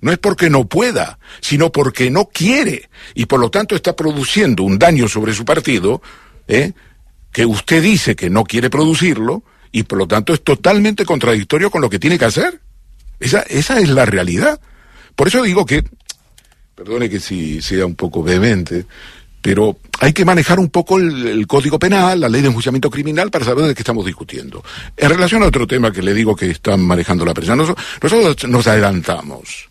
no es porque no pueda, sino porque no quiere. Y por lo tanto está produciendo un daño sobre su partido, ¿eh? que usted dice que no quiere producirlo, y por lo tanto es totalmente contradictorio con lo que tiene que hacer. Esa, esa es la realidad. Por eso digo que, perdone que si sea un poco vehemente, pero hay que manejar un poco el, el código penal, la ley de enjuiciamiento criminal, para saber de qué estamos discutiendo. En relación a otro tema que le digo que están manejando la prensa, nosotros, nosotros nos adelantamos.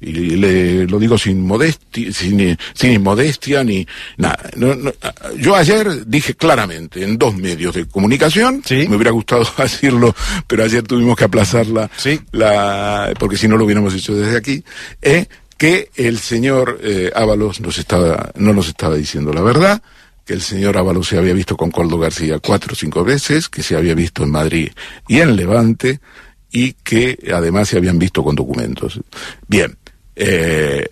Y le, lo digo sin modestia, sin, sin inmodestia ni nada. No, no, yo ayer dije claramente en dos medios de comunicación, me hubiera gustado decirlo, pero ayer tuvimos que aplazarla, la, porque si no lo hubiéramos hecho desde aquí, eh, que el señor eh, Ábalos nos estaba, no nos estaba diciendo la verdad, que el señor Ábalos se había visto con Coldo García cuatro o cinco veces, que se había visto en Madrid y en Levante, y que además se habían visto con documentos. Bien, eh,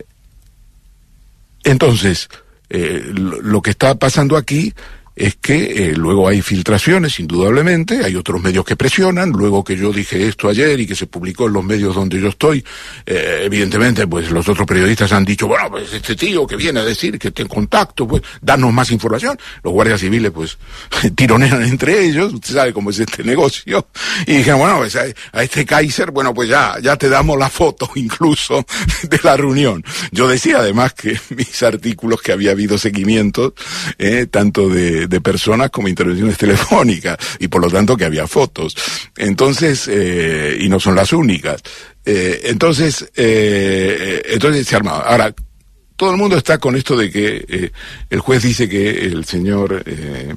entonces, eh, lo, lo que está pasando aquí es que eh, luego hay filtraciones, indudablemente, hay otros medios que presionan, luego que yo dije esto ayer y que se publicó en los medios donde yo estoy, eh, evidentemente, pues los otros periodistas han dicho, bueno, pues este tío que viene a decir que en contacto, pues danos más información. Los guardias civiles, pues, tironean entre ellos, usted sabe cómo es este negocio, y dijeron, bueno, pues a, a este Kaiser, bueno, pues ya, ya te damos la foto incluso de la reunión. Yo decía además que mis artículos que había habido seguimientos, eh, tanto de, de personas como intervenciones telefónicas, y por lo tanto que había fotos. Entonces, eh, y no son las únicas. Eh, entonces, eh, entonces se armaba. Ahora, todo el mundo está con esto de que eh, el juez dice que el señor eh,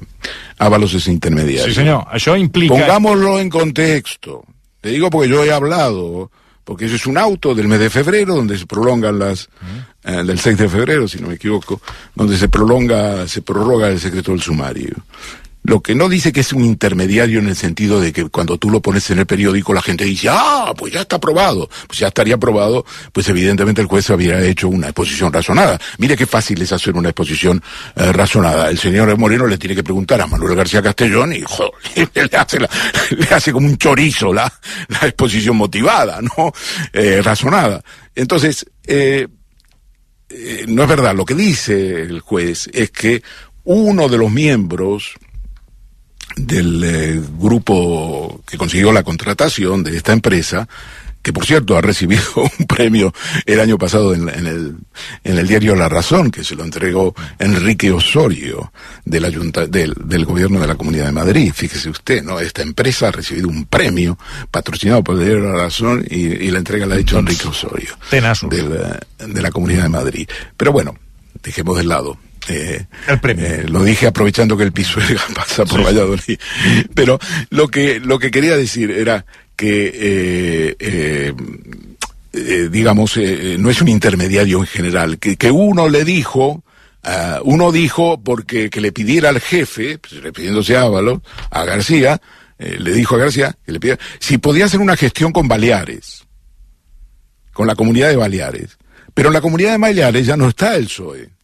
Ábalos es intermediario. Sí, senyor. Això implica... Pongámoslo en contexto. Te digo porque yo he hablado, porque eso es un auto del mes de febrero, donde se prolongan las, eh, del 6 de febrero, si no me equivoco, donde se prolonga, se prorroga el secreto del sumario. Lo que no dice que es un intermediario en el sentido de que cuando tú lo pones en el periódico la gente dice, ah, pues ya está aprobado. Pues ya estaría aprobado, pues evidentemente el juez habría hecho una exposición razonada. Mire qué fácil es hacer una exposición eh, razonada. El señor Moreno le tiene que preguntar a Manuel García Castellón y joder, le, hace la- le hace como un chorizo la, la exposición motivada, ¿no? Eh, razonada. Entonces, eh, eh, no es verdad. Lo que dice el juez es que uno de los miembros del eh, grupo que consiguió la contratación de esta empresa, que por cierto ha recibido un premio el año pasado en, en el, en el diario La Razón, que se lo entregó Enrique Osorio del, ayunta, del, del gobierno de la Comunidad de Madrid. Fíjese usted, ¿no? Esta empresa ha recibido un premio patrocinado por el diario La Razón y, y la entrega la ha hecho Enrique Osorio del, eh, de la Comunidad de Madrid. Pero bueno, dejemos de lado. Eh, eh, lo dije aprovechando que el Pisuerga pasa por Valladolid. Pero lo que, lo que quería decir era que, eh, eh, eh, digamos, eh, no es un intermediario en general, que, que uno le dijo, ah, uno dijo porque que le pidiera al jefe, pues, refiriéndose a Ábalos, a García, le dijo a García que le pidiera, si podía hacer una gestión con Baleares, con la comunidad de Baleares. Pero en la comunidad de Baleares ya no está el PSOE.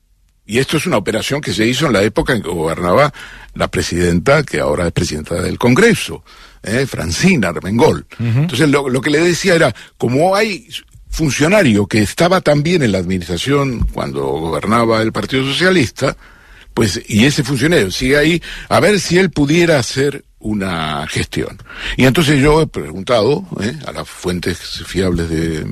Y esto es una operación que se hizo en la época en que gobernaba la presidenta, que ahora es presidenta del Congreso, eh, Francina Armengol. Entonces lo, lo que le decía era, como hay funcionario que estaba también en la administración cuando gobernaba el Partido Socialista, pues, y ese funcionario sigue ahí, a ver si él pudiera hacer una gestión. Y entonces yo he preguntado eh, a las fuentes fiables de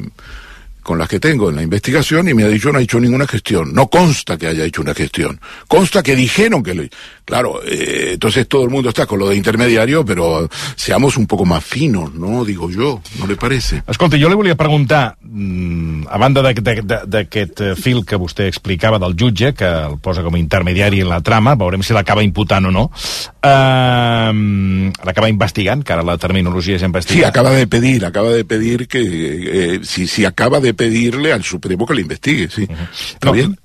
con las que tengo en la investigación y me ha dicho no ha hecho ninguna gestión. No consta que haya hecho una gestión. Consta que dijeron que lo... Claro, eh, entonces todo el mundo está con lo de intermediario, però seamos un poco más finos, no? Digo yo, no le parece? Escolta, jo li volia preguntar, mm, a banda de- de- de- d'aquest eh, fil que vostè explicava del jutge, que el posa com a intermediari en la trama, veurem si l'acaba imputant o no, eh, l'acaba investigant, que ara la terminologia és Sí, investigar. acaba de pedir, acaba de pedir que eh, si, si acaba de pedirle al Supremo que lo investigue, sí. ¿Está no, bien?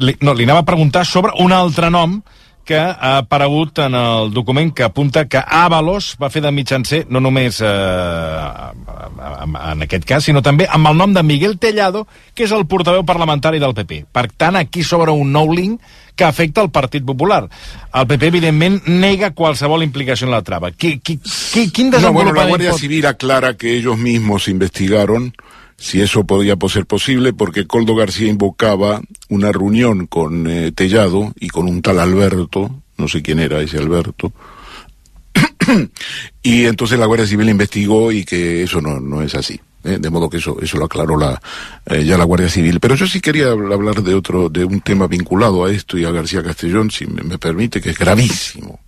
Li, no, li anava a preguntar sobre un altre nom que ha aparegut en el document que apunta que Ábalos va fer de mitjancer no només eh, en aquest cas, sinó també amb el nom de Miguel Tellado, que és el portaveu parlamentari del PP. Per tant, aquí s'obre un nou link que afecta el Partit Popular. El PP, evidentment, nega qualsevol implicació en la trava. Qui, qui, qui, quin No, bueno, la Guardia pot... Civil aclara que ellos mismos investigaron si eso podía po- ser posible, porque Coldo García invocaba una reunión con eh, Tellado y con un tal Alberto, no sé quién era ese Alberto, y entonces la Guardia Civil investigó y que eso no, no es así. ¿eh? De modo que eso, eso lo aclaró la, eh, ya la Guardia Civil. Pero yo sí quería hablar de otro, de un tema vinculado a esto y a García Castellón, si me, me permite, que es gravísimo.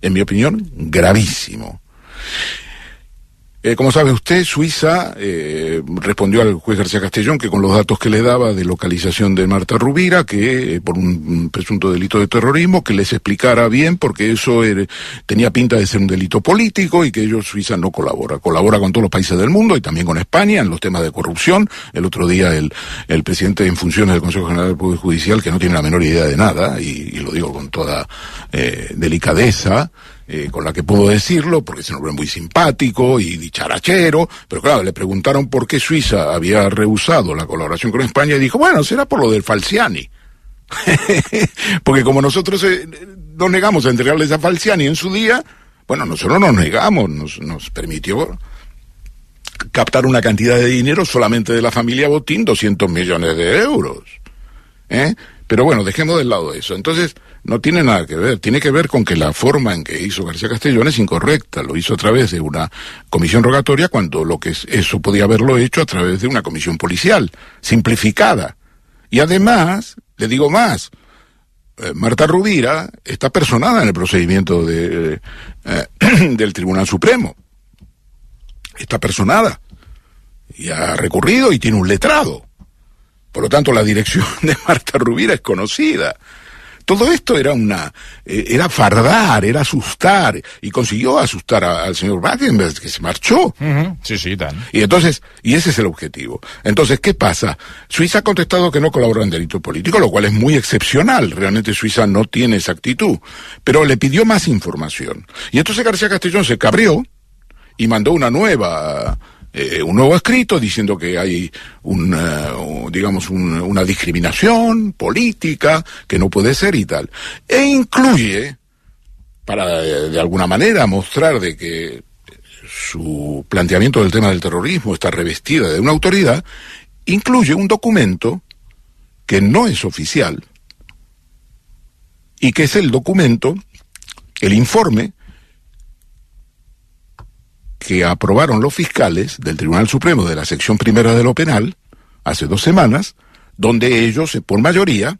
En mi opinión, gravísimo. Eh, como sabe usted, Suiza eh, respondió al juez García Castellón que con los datos que le daba de localización de Marta Rubira, que eh, por un, un presunto delito de terrorismo, que les explicara bien, porque eso tenía pinta de ser un delito político y que ellos, Suiza, no colabora. Colabora con todos los países del mundo y también con España en los temas de corrupción. El otro día el, el presidente en funciones del Consejo General del Poder Judicial, que no tiene la menor idea de nada, y, y lo digo con toda eh, delicadeza, eh, con la que puedo decirlo, porque es un hombre muy simpático y dicharachero, pero claro, le preguntaron por qué Suiza había rehusado la colaboración con España y dijo, bueno, será por lo del Falciani. porque como nosotros eh, nos negamos a entregarles a Falciani en su día, bueno, nosotros nos negamos, nos, nos permitió captar una cantidad de dinero solamente de la familia Botín, 200 millones de euros. ¿eh? Pero bueno, dejemos de lado eso. Entonces, no tiene nada que ver. Tiene que ver con que la forma en que hizo García Castellón es incorrecta. Lo hizo a través de una comisión rogatoria cuando lo que es, eso podía haberlo hecho a través de una comisión policial, simplificada. Y además, le digo más, eh, Marta Rubira está personada en el procedimiento de, eh, del Tribunal Supremo. Está personada. Y ha recurrido y tiene un letrado. Por lo tanto, la dirección de Marta Rubira es conocida. Todo esto era una, eh, era fardar, era asustar, y consiguió asustar a- al señor Wagner, que se marchó. Sí, sí, tant. Y entonces, y ese es el objetivo. Entonces, ¿qué pasa? Suiza ha contestado que no colabora en delito político, lo cual es muy excepcional. Realmente Suiza no tiene esa actitud. Pero le pidió más información. Y entonces García Castellón se cabrió y mandó una nueva, eh, un nuevo escrito diciendo que hay un, eh, digamos, un- una discriminación política que no puede ser y tal. E incluye, para eh, de alguna manera mostrar de que su planteamiento del tema del terrorismo está revestida de una autoridad, incluye un documento que no es oficial y que es el documento, el informe que aprobaron los fiscales del Tribunal Supremo de la sección primera de lo penal hace dos semanas, donde ellos, por mayoría,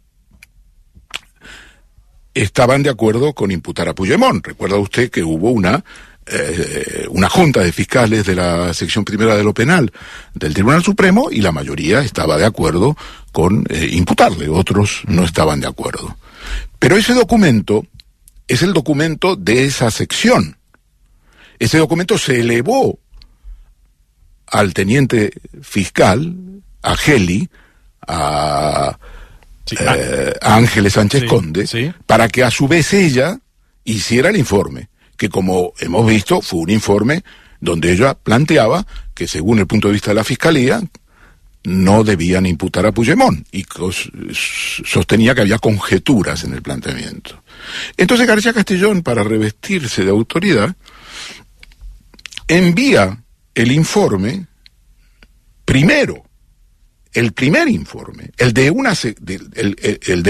estaban de acuerdo con imputar a Puigdemont. Recuerda usted que hubo una eh, una junta de fiscales de la sección primera de lo penal del Tribunal Supremo y la mayoría estaba de acuerdo con eh, imputarle, otros no estaban de acuerdo. Pero ese documento es el documento de esa sección. Ese documento se elevó al teniente fiscal, a Geli, a, eh, a Ángeles Sánchez Sí, Conde, sí. para que a su vez ella hiciera el informe, que como hemos visto fue un informe donde ella planteaba que según el punto de vista de la Fiscalía no debían imputar a Puigdemont y sostenía que había conjeturas en el planteamiento. Entonces García Castellón, para revestirse de autoridad, envía el informe primero, el primer informe, el de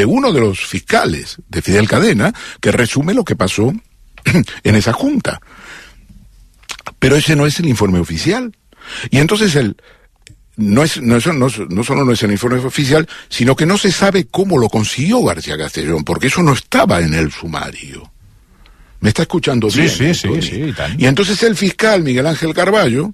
uno de los fiscales de Fidel Cadena, que resume lo que pasó en esa junta. Pero ese no es el informe oficial. Y entonces el no es no, no, no solo no es el informe oficial, sino que no se sabe cómo lo consiguió García Castellón, porque eso no estaba en el sumario. ¿Me está escuchando Sí, bien? sí, sí, sí. Y entonces el fiscal Miguel Ángel Carballo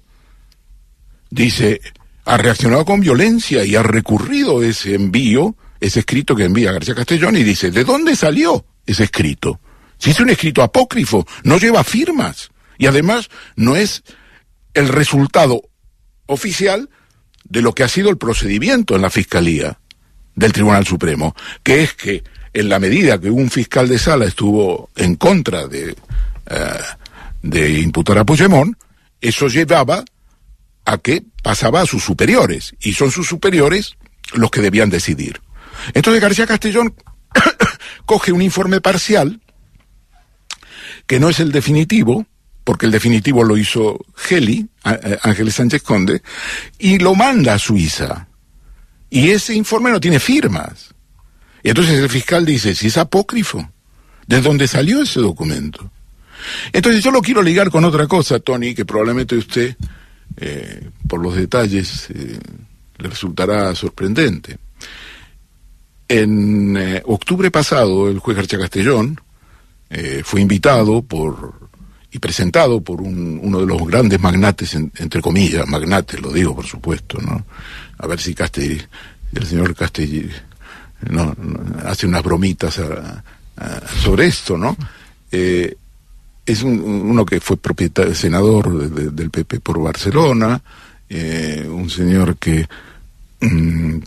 dice, ha reaccionado con violencia y ha recurrido ese envío, ese escrito que envía García Castellón y dice, ¿de dónde salió ese escrito? Si es un escrito apócrifo, no lleva firmas y además no es el resultado oficial de lo que ha sido el procedimiento en la Fiscalía del Tribunal Supremo, que es que en la medida que un fiscal de sala estuvo en contra de, eh, de imputar a Puigdemont, eso llevaba a que pasaba a sus superiores, y son sus superiores los que debían decidir. Entonces García Castellón coge un informe parcial, que no es el definitivo, porque el definitivo lo hizo Geli, eh, Ángeles Sánchez Conde, y lo manda a Suiza. Y ese informe no tiene firmas. Y entonces el fiscal dice, si es apócrifo, ¿de dónde salió ese documento? Entonces yo lo quiero ligar con otra cosa, Tony, que probablemente usted, eh, por los detalles, eh, le resultará sorprendente. En eh, octubre pasado, el juez García Castellón fue invitado por y presentado por un- uno de los grandes magnates, en- entre comillas, magnates, lo digo por supuesto, ¿no? A ver si el señor Castell no, no, hace unas bromitas a- a- sobre esto, ¿no? Eh, es un- uno que fue propietario, senador de- de- del PP por Barcelona, eh, un señor que mm,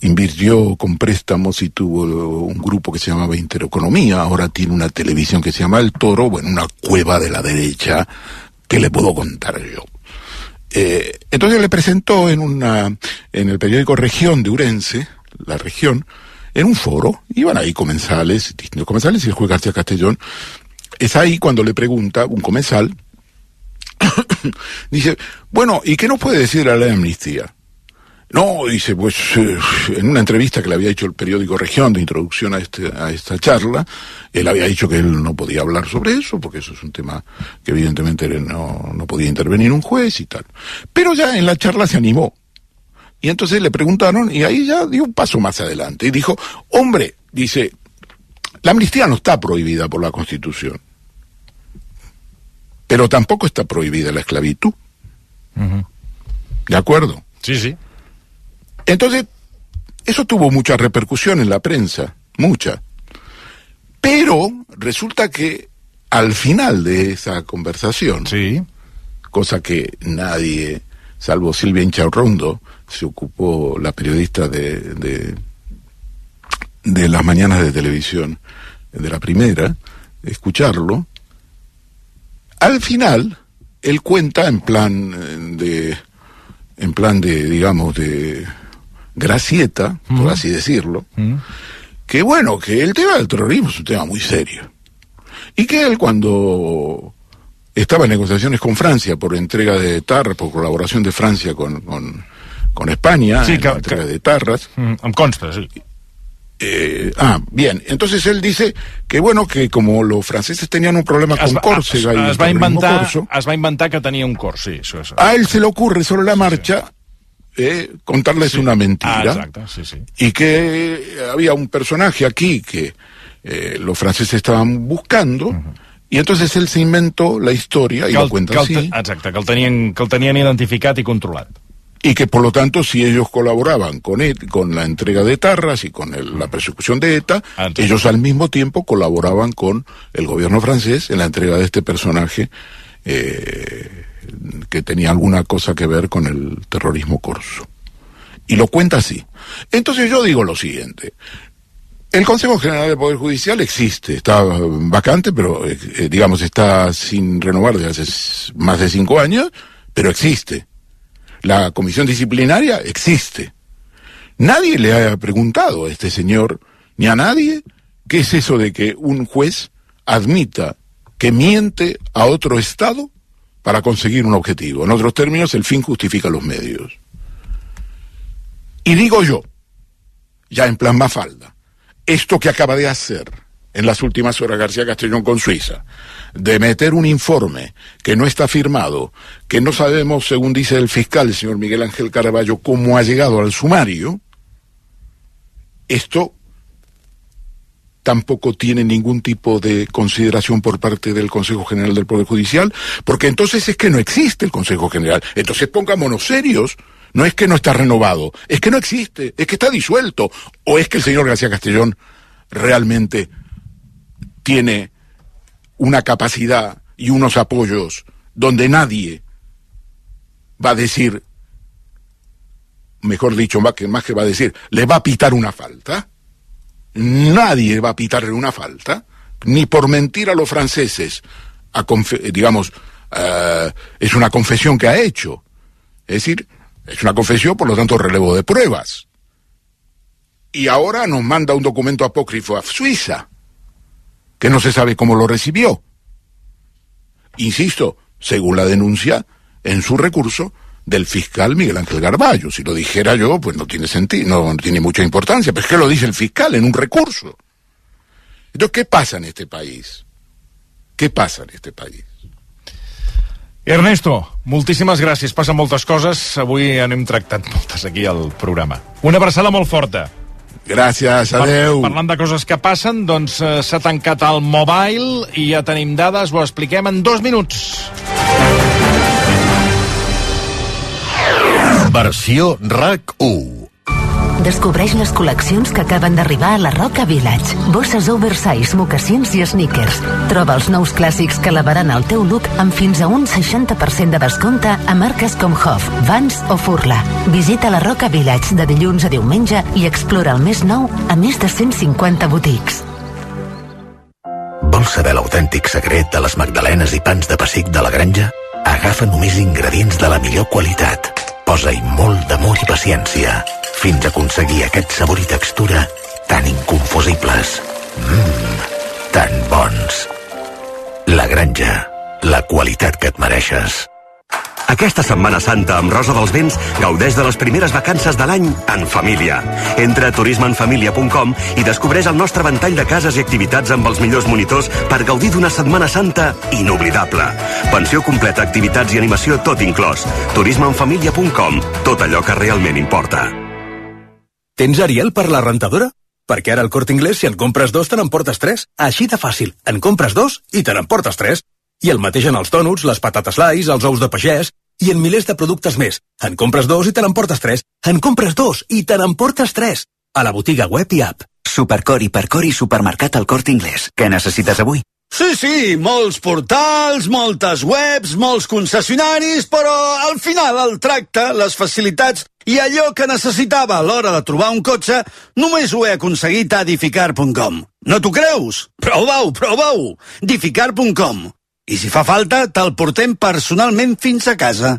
invirtió con préstamos y tuvo un grupo que se llamaba Intereconomía, ahora tiene una televisión que se llama El Toro, bueno, una cueva de la derecha, que le puedo contar yo? Eh, entonces le presentó en una en el periódico Región de Urense, la región, en un foro, iban ahí comensales, distintos comensales, y el juez García Castellón, es ahí cuando le pregunta un comensal, dice, bueno, ¿y qué nos puede decir de la ley de amnistía? No, dice, pues eh, en una entrevista que le había hecho el periódico Región de introducción a, este, a esta charla, él había dicho que él no podía hablar sobre eso, porque eso es un tema que evidentemente no, no podía intervenir un juez y tal. Pero ya en la charla se animó. Y entonces le preguntaron, y ahí ya dio un paso más adelante, y dijo, hombre, dice, la amnistía no está prohibida por la Constitución, pero tampoco está prohibida la esclavitud. ¿De acuerdo? Sí, sí. Entonces, eso tuvo mucha repercusión en la prensa, mucha. Pero resulta que al final de esa conversación, cosa que nadie, salvo Silvia Incharrondo, se ocupó, la periodista de, de, de las mañanas de televisión, de la primera, escucharlo, al final, él cuenta en plan eh, de, en plan de, digamos, de gracieta, por así decirlo, que bueno, que el tema del terrorismo es un tema muy serio. Y que él cuando estaba en negociaciones con Francia por entrega de Tarras, por colaboración de Francia con, con, con España, Sí, en la entrega de Tarras, Mm, em consta, sí. Eh, ah, bien. Entonces él dice que bueno, que como los franceses tenían un problema con Córcega y es, el es, va inventar, corso, es va inventar que tenia un cors, sí, això és... a él se le ocurre sobre la marcha eh, contarles una Ah, mentira sí, sí. y que había un personaje aquí que eh, los franceses estaban buscando y entonces él se inventó la historia y que lo el, cuenta te- exacte, que el, tenien, que el tenien identificat i controlat. Y que por lo tanto si ellos colaboraban con ET- con la entrega de Tarras y con el- la persecución de ETA, ellos al mismo tiempo colaboraban con el gobierno francés en la entrega de este personaje eh, que tenía alguna cosa que ver con el terrorismo corso. Y lo cuenta así. Entonces yo digo lo siguiente. El Consejo General del Poder Judicial existe, está vacante, pero eh, eh, digamos está sin renovar desde hace más de cinco años, pero existe. La comisión disciplinaria existe. Nadie le ha preguntado a este señor, ni a nadie, qué es eso de que un juez admita que miente a otro Estado para conseguir un objetivo. En otros términos, el fin justifica los medios. Y digo yo, ya en plan Mafalda, esto que acaba de hacer en las últimas horas García Castellón con Suiza, de meter un informe que no está firmado, que no sabemos, según dice el fiscal, el señor Miguel Ángel Caraballo, cómo ha llegado al sumario, esto tampoco tiene ningún tipo de consideración por parte del Consejo General del Poder Judicial, porque entonces es que no existe el Consejo General. Entonces pongámonos serios. No es que no está renovado, es que no existe, es que está disuelto, o es que el señor García Castellón realmente tiene una capacidad y unos apoyos donde nadie va a decir, mejor dicho, más que, más que va a decir, le va a pitar una falta. Nadie va a pitarle una falta, ni por mentir a los franceses, a confe- digamos, eh, es una confesión que ha hecho. Es decir, es una confesión, por lo tanto, relevo de pruebas. Y ahora nos manda un documento apócrifo a Suiza, que no se sabe cómo lo recibió. Insisto, según la denuncia en su recurso del fiscal Miguel Ángel Garballo. Si lo dijera yo, pues no tiene sentido, no, tiene mucha importancia. Pero es que lo dice el fiscal en un recurso. Entonces, ¿qué pasa en este país? ¿Qué pasa en este país? Ernesto, moltíssimes gràcies. Passen moltes coses. Avui n'hem tractat moltes aquí al programa. Una abraçada molt forta. Gràcies, adeu. Par parlant de coses que passen, doncs eh, s'ha tancat el mobile i ja tenim dades, ho expliquem en dos minuts. Versió RAC 1. Descobreix les col·leccions que acaben d'arribar a la Roca Village. Bosses oversize, mocassins i sneakers. Troba els nous clàssics que elevaran el teu look amb fins a un 60% de descompte a marques com Hoff, Vans o Furla. Visita la Roca Village de dilluns a diumenge i explora el més nou a més de 150 botics. Vols saber l'autèntic secret de les magdalenes i pans de pessic de la granja? Agafa només ingredients de la millor qualitat. Posa-hi molt d'amor i paciència, fins a aconseguir aquest sabor i textura tan inconfusibles. Mmm, tan bons. La granja, la qualitat que et mereixes. Aquesta Setmana Santa amb Rosa dels Vents gaudeix de les primeres vacances de l'any en família. Entra a turismeenfamilia.com i descobreix el nostre ventall de cases i activitats amb els millors monitors per gaudir d'una Setmana Santa inoblidable. Pensió completa, activitats i animació tot inclòs. turismeenfamilia.com. Tot allò que realment importa. Tens Ariel per la rentadora? Perquè ara al Corte Inglés, si en compres dos, te n'emportes tres. Així de fàcil. En compres dos i te n'emportes tres. I el mateix en els tònuts, les patates lais, els ous de pagès i en milers de productes més. En compres dos i te n'emportes tres. En compres dos i te n'emportes tres. A la botiga web i app. Supercor, Hipercor i Supermercat al Corte Inglés. Què necessites avui? Sí, sí, molts portals, moltes webs, molts concessionaris, però al final el tracte, les facilitats i allò que necessitava a l'hora de trobar un cotxe només ho he aconseguit a edificar.com. No t'ho creus? Prova-ho, prova-ho! edificar.com. I si fa falta, te'l portem personalment fins a casa.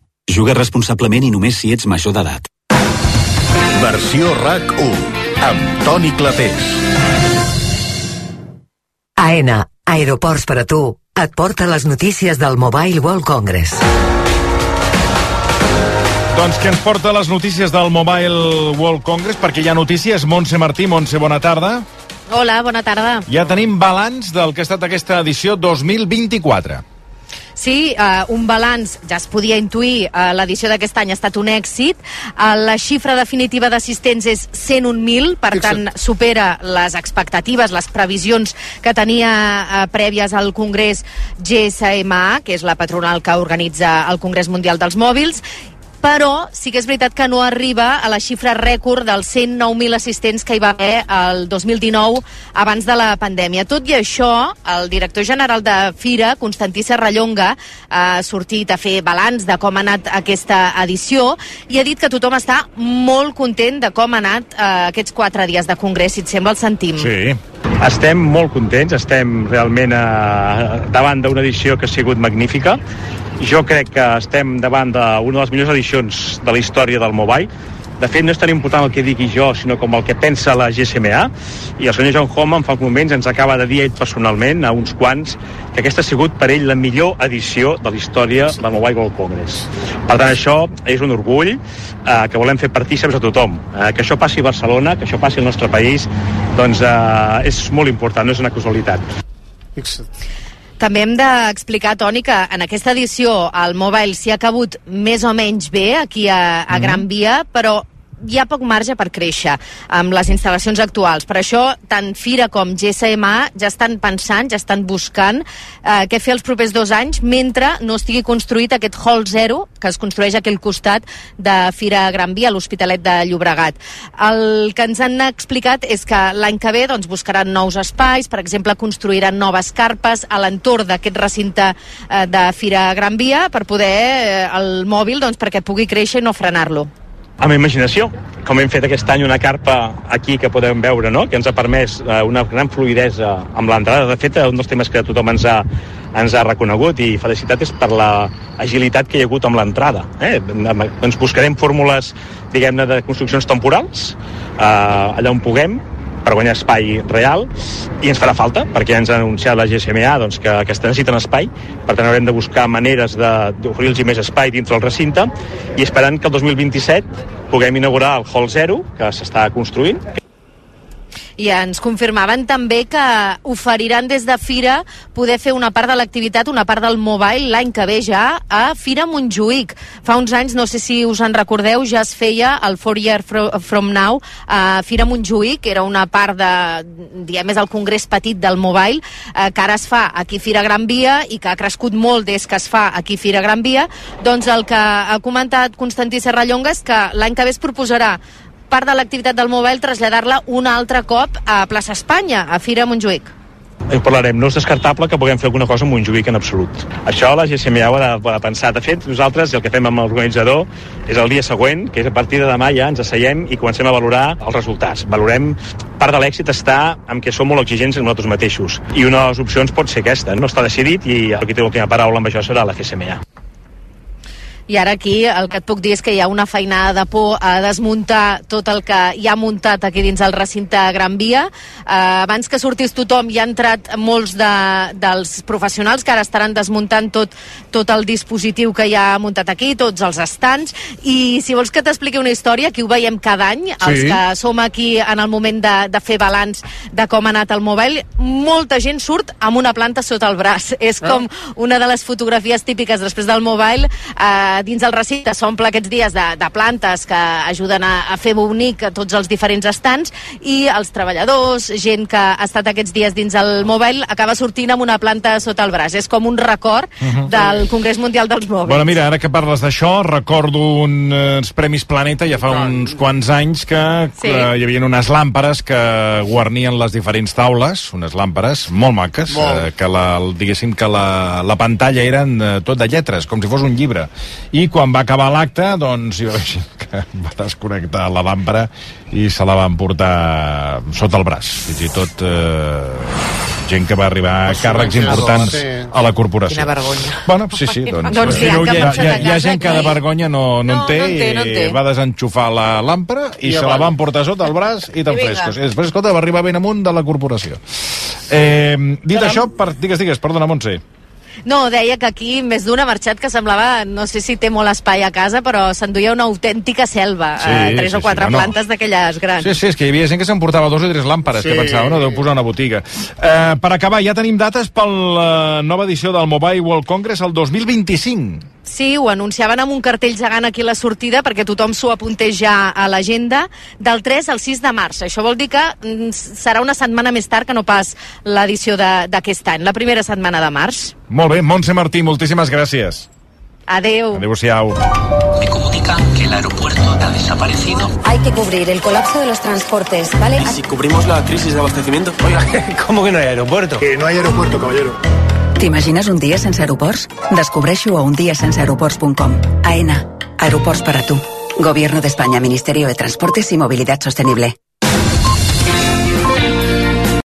Juga responsablement i només si ets major d'edat. Versió RAC 1 amb Toni Clapés. AENA, Aeroports per a tu, et porta les notícies del Mobile World Congress. Doncs que ens porta les notícies del Mobile World Congress, perquè hi ha notícies. Montse Martí, Montse, bona tarda. Hola, bona tarda. Ja tenim balanç del que ha estat aquesta edició 2024. Sí, uh, un balanç, ja es podia intuir, uh, l'edició d'aquest any ha estat un èxit. Uh, la xifra definitiva d'assistents és 101.000, per Fixa't. tant, supera les expectatives, les previsions que tenia uh, prèvies al Congrés GSMA, que és la patronal que organitza el Congrés Mundial dels Mòbils, però sí que és veritat que no arriba a la xifra rècord dels 109.000 assistents que hi va haver el 2019 abans de la pandèmia. Tot i això, el director general de Fira, Constantí Serrallonga, ha sortit a fer balanç de com ha anat aquesta edició i ha dit que tothom està molt content de com ha anat eh, aquests quatre dies de congrés, si et sembla el sentim. Sí. Estem molt contents, estem realment eh, davant d'una edició que ha sigut magnífica. Jo crec que estem davant d'una de les millors edicions de la història del mobile. De fet, no és tan important el que digui jo, sinó com el que pensa la GSMA. I el senyor John Homan fa uns moments ens acaba de dir ell personalment, a uns quants, que aquesta ha sigut per ell la millor edició de la història del Mobile World Congress. Per tant, això és un orgull eh, que volem fer partíceps a tothom. Eh, que això passi a Barcelona, que això passi al nostre país, doncs eh, és molt important, no és una casualitat. També hem d'explicar, Toni, que en aquesta edició el Mobile s'hi ha cabut més o menys bé aquí a, a Gran Via, però hi ha poc marge per créixer amb les instal·lacions actuals. Per això, tant Fira com GSMA ja estan pensant, ja estan buscant eh, què fer els propers dos anys mentre no estigui construït aquest Hall Zero que es construeix aquí al costat de Fira Gran Via, a l'Hospitalet de Llobregat. El que ens han explicat és que l'any que ve doncs, buscaran nous espais, per exemple, construiran noves carpes a l'entorn d'aquest recinte eh, de Fira Gran Via per poder eh, el mòbil doncs, perquè pugui créixer i no frenar-lo amb imaginació, com hem fet aquest any una carpa aquí que podem veure, no? que ens ha permès eh, una gran fluidesa amb l'entrada. De fet, un dels temes que tothom ens ha, ens ha reconegut i felicitat és per la agilitat que hi ha hagut amb l'entrada. Eh? Ens buscarem fórmules, diguem-ne, de construccions temporals, eh, allà on puguem, per guanyar espai real i ens farà falta perquè ja ens ha anunciat la GSMA doncs, que, que es necessiten espai. Per tant haurem de buscar maneres d'oferir-los més espai dintre el recinte i esperant que el 2027 puguem inaugurar el Hall Zero que s'està construint i ens confirmaven també que oferiran des de Fira poder fer una part de l'activitat, una part del mobile l'any que ve ja a Fira Montjuïc. Fa uns anys, no sé si us en recordeu, ja es feia el Four Year From Now a Fira Montjuïc, era una part de, diguem, és el congrés petit del mobile, eh, que ara es fa aquí Fira Gran Via i que ha crescut molt des que es fa aquí Fira Gran Via, doncs el que ha comentat Constantí Serrallonga és que l'any que ve es proposarà part de l'activitat del Mobile traslladar-la un altre cop a Plaça Espanya, a Fira Montjuïc. En parlarem. No és descartable que puguem fer alguna cosa amb Montjuïc en absolut. Això la GSMA ho ha de, ho ha de pensar. De fet, nosaltres el que fem amb l'organitzador és el dia següent, que és a partir de demà ja ens asseiem i comencem a valorar els resultats. Valorem part de l'èxit està en què som molt exigents amb nosaltres mateixos. I una de les opcions pot ser aquesta. No està decidit i el que té l'última paraula amb això serà la GSMA. I ara aquí el que et puc dir és que hi ha una feinada de por a desmuntar tot el que hi ha muntat aquí dins el recinte Gran Via. Eh, abans que sortís tothom hi ha entrat molts de, dels professionals que ara estaran desmuntant tot, tot el dispositiu que hi ha muntat aquí, tots els estants. I si vols que t'expliqui una història, aquí ho veiem cada any, els Sí. que som aquí en el moment de, de fer balanç de com ha anat el mobile, molta gent surt amb una planta sota el braç. És com una de les fotografies típiques després del mobile. Eh, dins el recinte s'omple aquests dies de, de plantes que ajuden a, a fer bonic tots els diferents estants i els treballadors, gent que ha estat aquests dies dins el mobile, acaba sortint amb una planta sota el braç. És com un record Mhm. del Congrés Mundial dels Mòbils. Bueno, mira, ara que parles d'això, recordo uns Premis Planeta ja fa uns quants anys que, Sí. hi havia unes làmperes que guarnien les diferents taules, unes làmperes molt maques, Molt. eh, que la, diguéssim que la, la pantalla eren eh, tot de lletres, com si fos un llibre. I quan va acabar l'acte, doncs hi va haver gent que va desconnectar la làmpara i se la van portar sota el braç. Fins i tot eh, gent que va arribar a càrrecs importants a la corporació. Quina vergonya. Bueno, sí, sí, doncs, Doncs hi, ja, ha, que hi, ha, hi ha gent que de vergonya no, no, No, en té, no en té, no en té. i va desenxufar la làmpara i, I se la van portar sota el braç i tan I frescos. I després, escolta, va arribar ben amunt de la corporació. Eh, dit això, per, digues, digues, perdona, Montse. No, deia que aquí més d'un ha marxat que semblava, no sé si té molt espai a casa, però s'enduia una autèntica selva, Sí, eh, tres sí, o quatre sí, no, no. plantes d'aquelles grans. Sí, sí, és que hi havia gent que s'emportava dos o tres làmperes, Sí. que pensava, no, deu posar una botiga. Eh, per acabar, ja tenim dates per la nova edició del Mobile World Congress el 2025. Sí, ho anunciaven amb un cartell gegant aquí a la sortida perquè tothom s'ho apuntés ja a l'agenda del 3 al 6 de març. Això vol dir que mm, serà una setmana més tard que no pas l'edició de- d'aquest any, la primera setmana de març. Molt bé, Montse Martí, moltíssimes gràcies. Adeu. Adéu-siau. Me comunican que el aeropuerto ha desaparecido. Hay que cubrir el colapso de los transportes, ¿vale? ¿Y si cubrimos la crisis de abastecimiento? Oiga, ¿cómo que no hay aeropuerto? Que no hay aeropuerto, caballero. T'imagines un dia sense aeroports? Descobreixo a undiasenseaeroports.com. AENA. Aeroports para tu. Gobierno de España, Ministerio de Transportes y Movilidad Sostenible.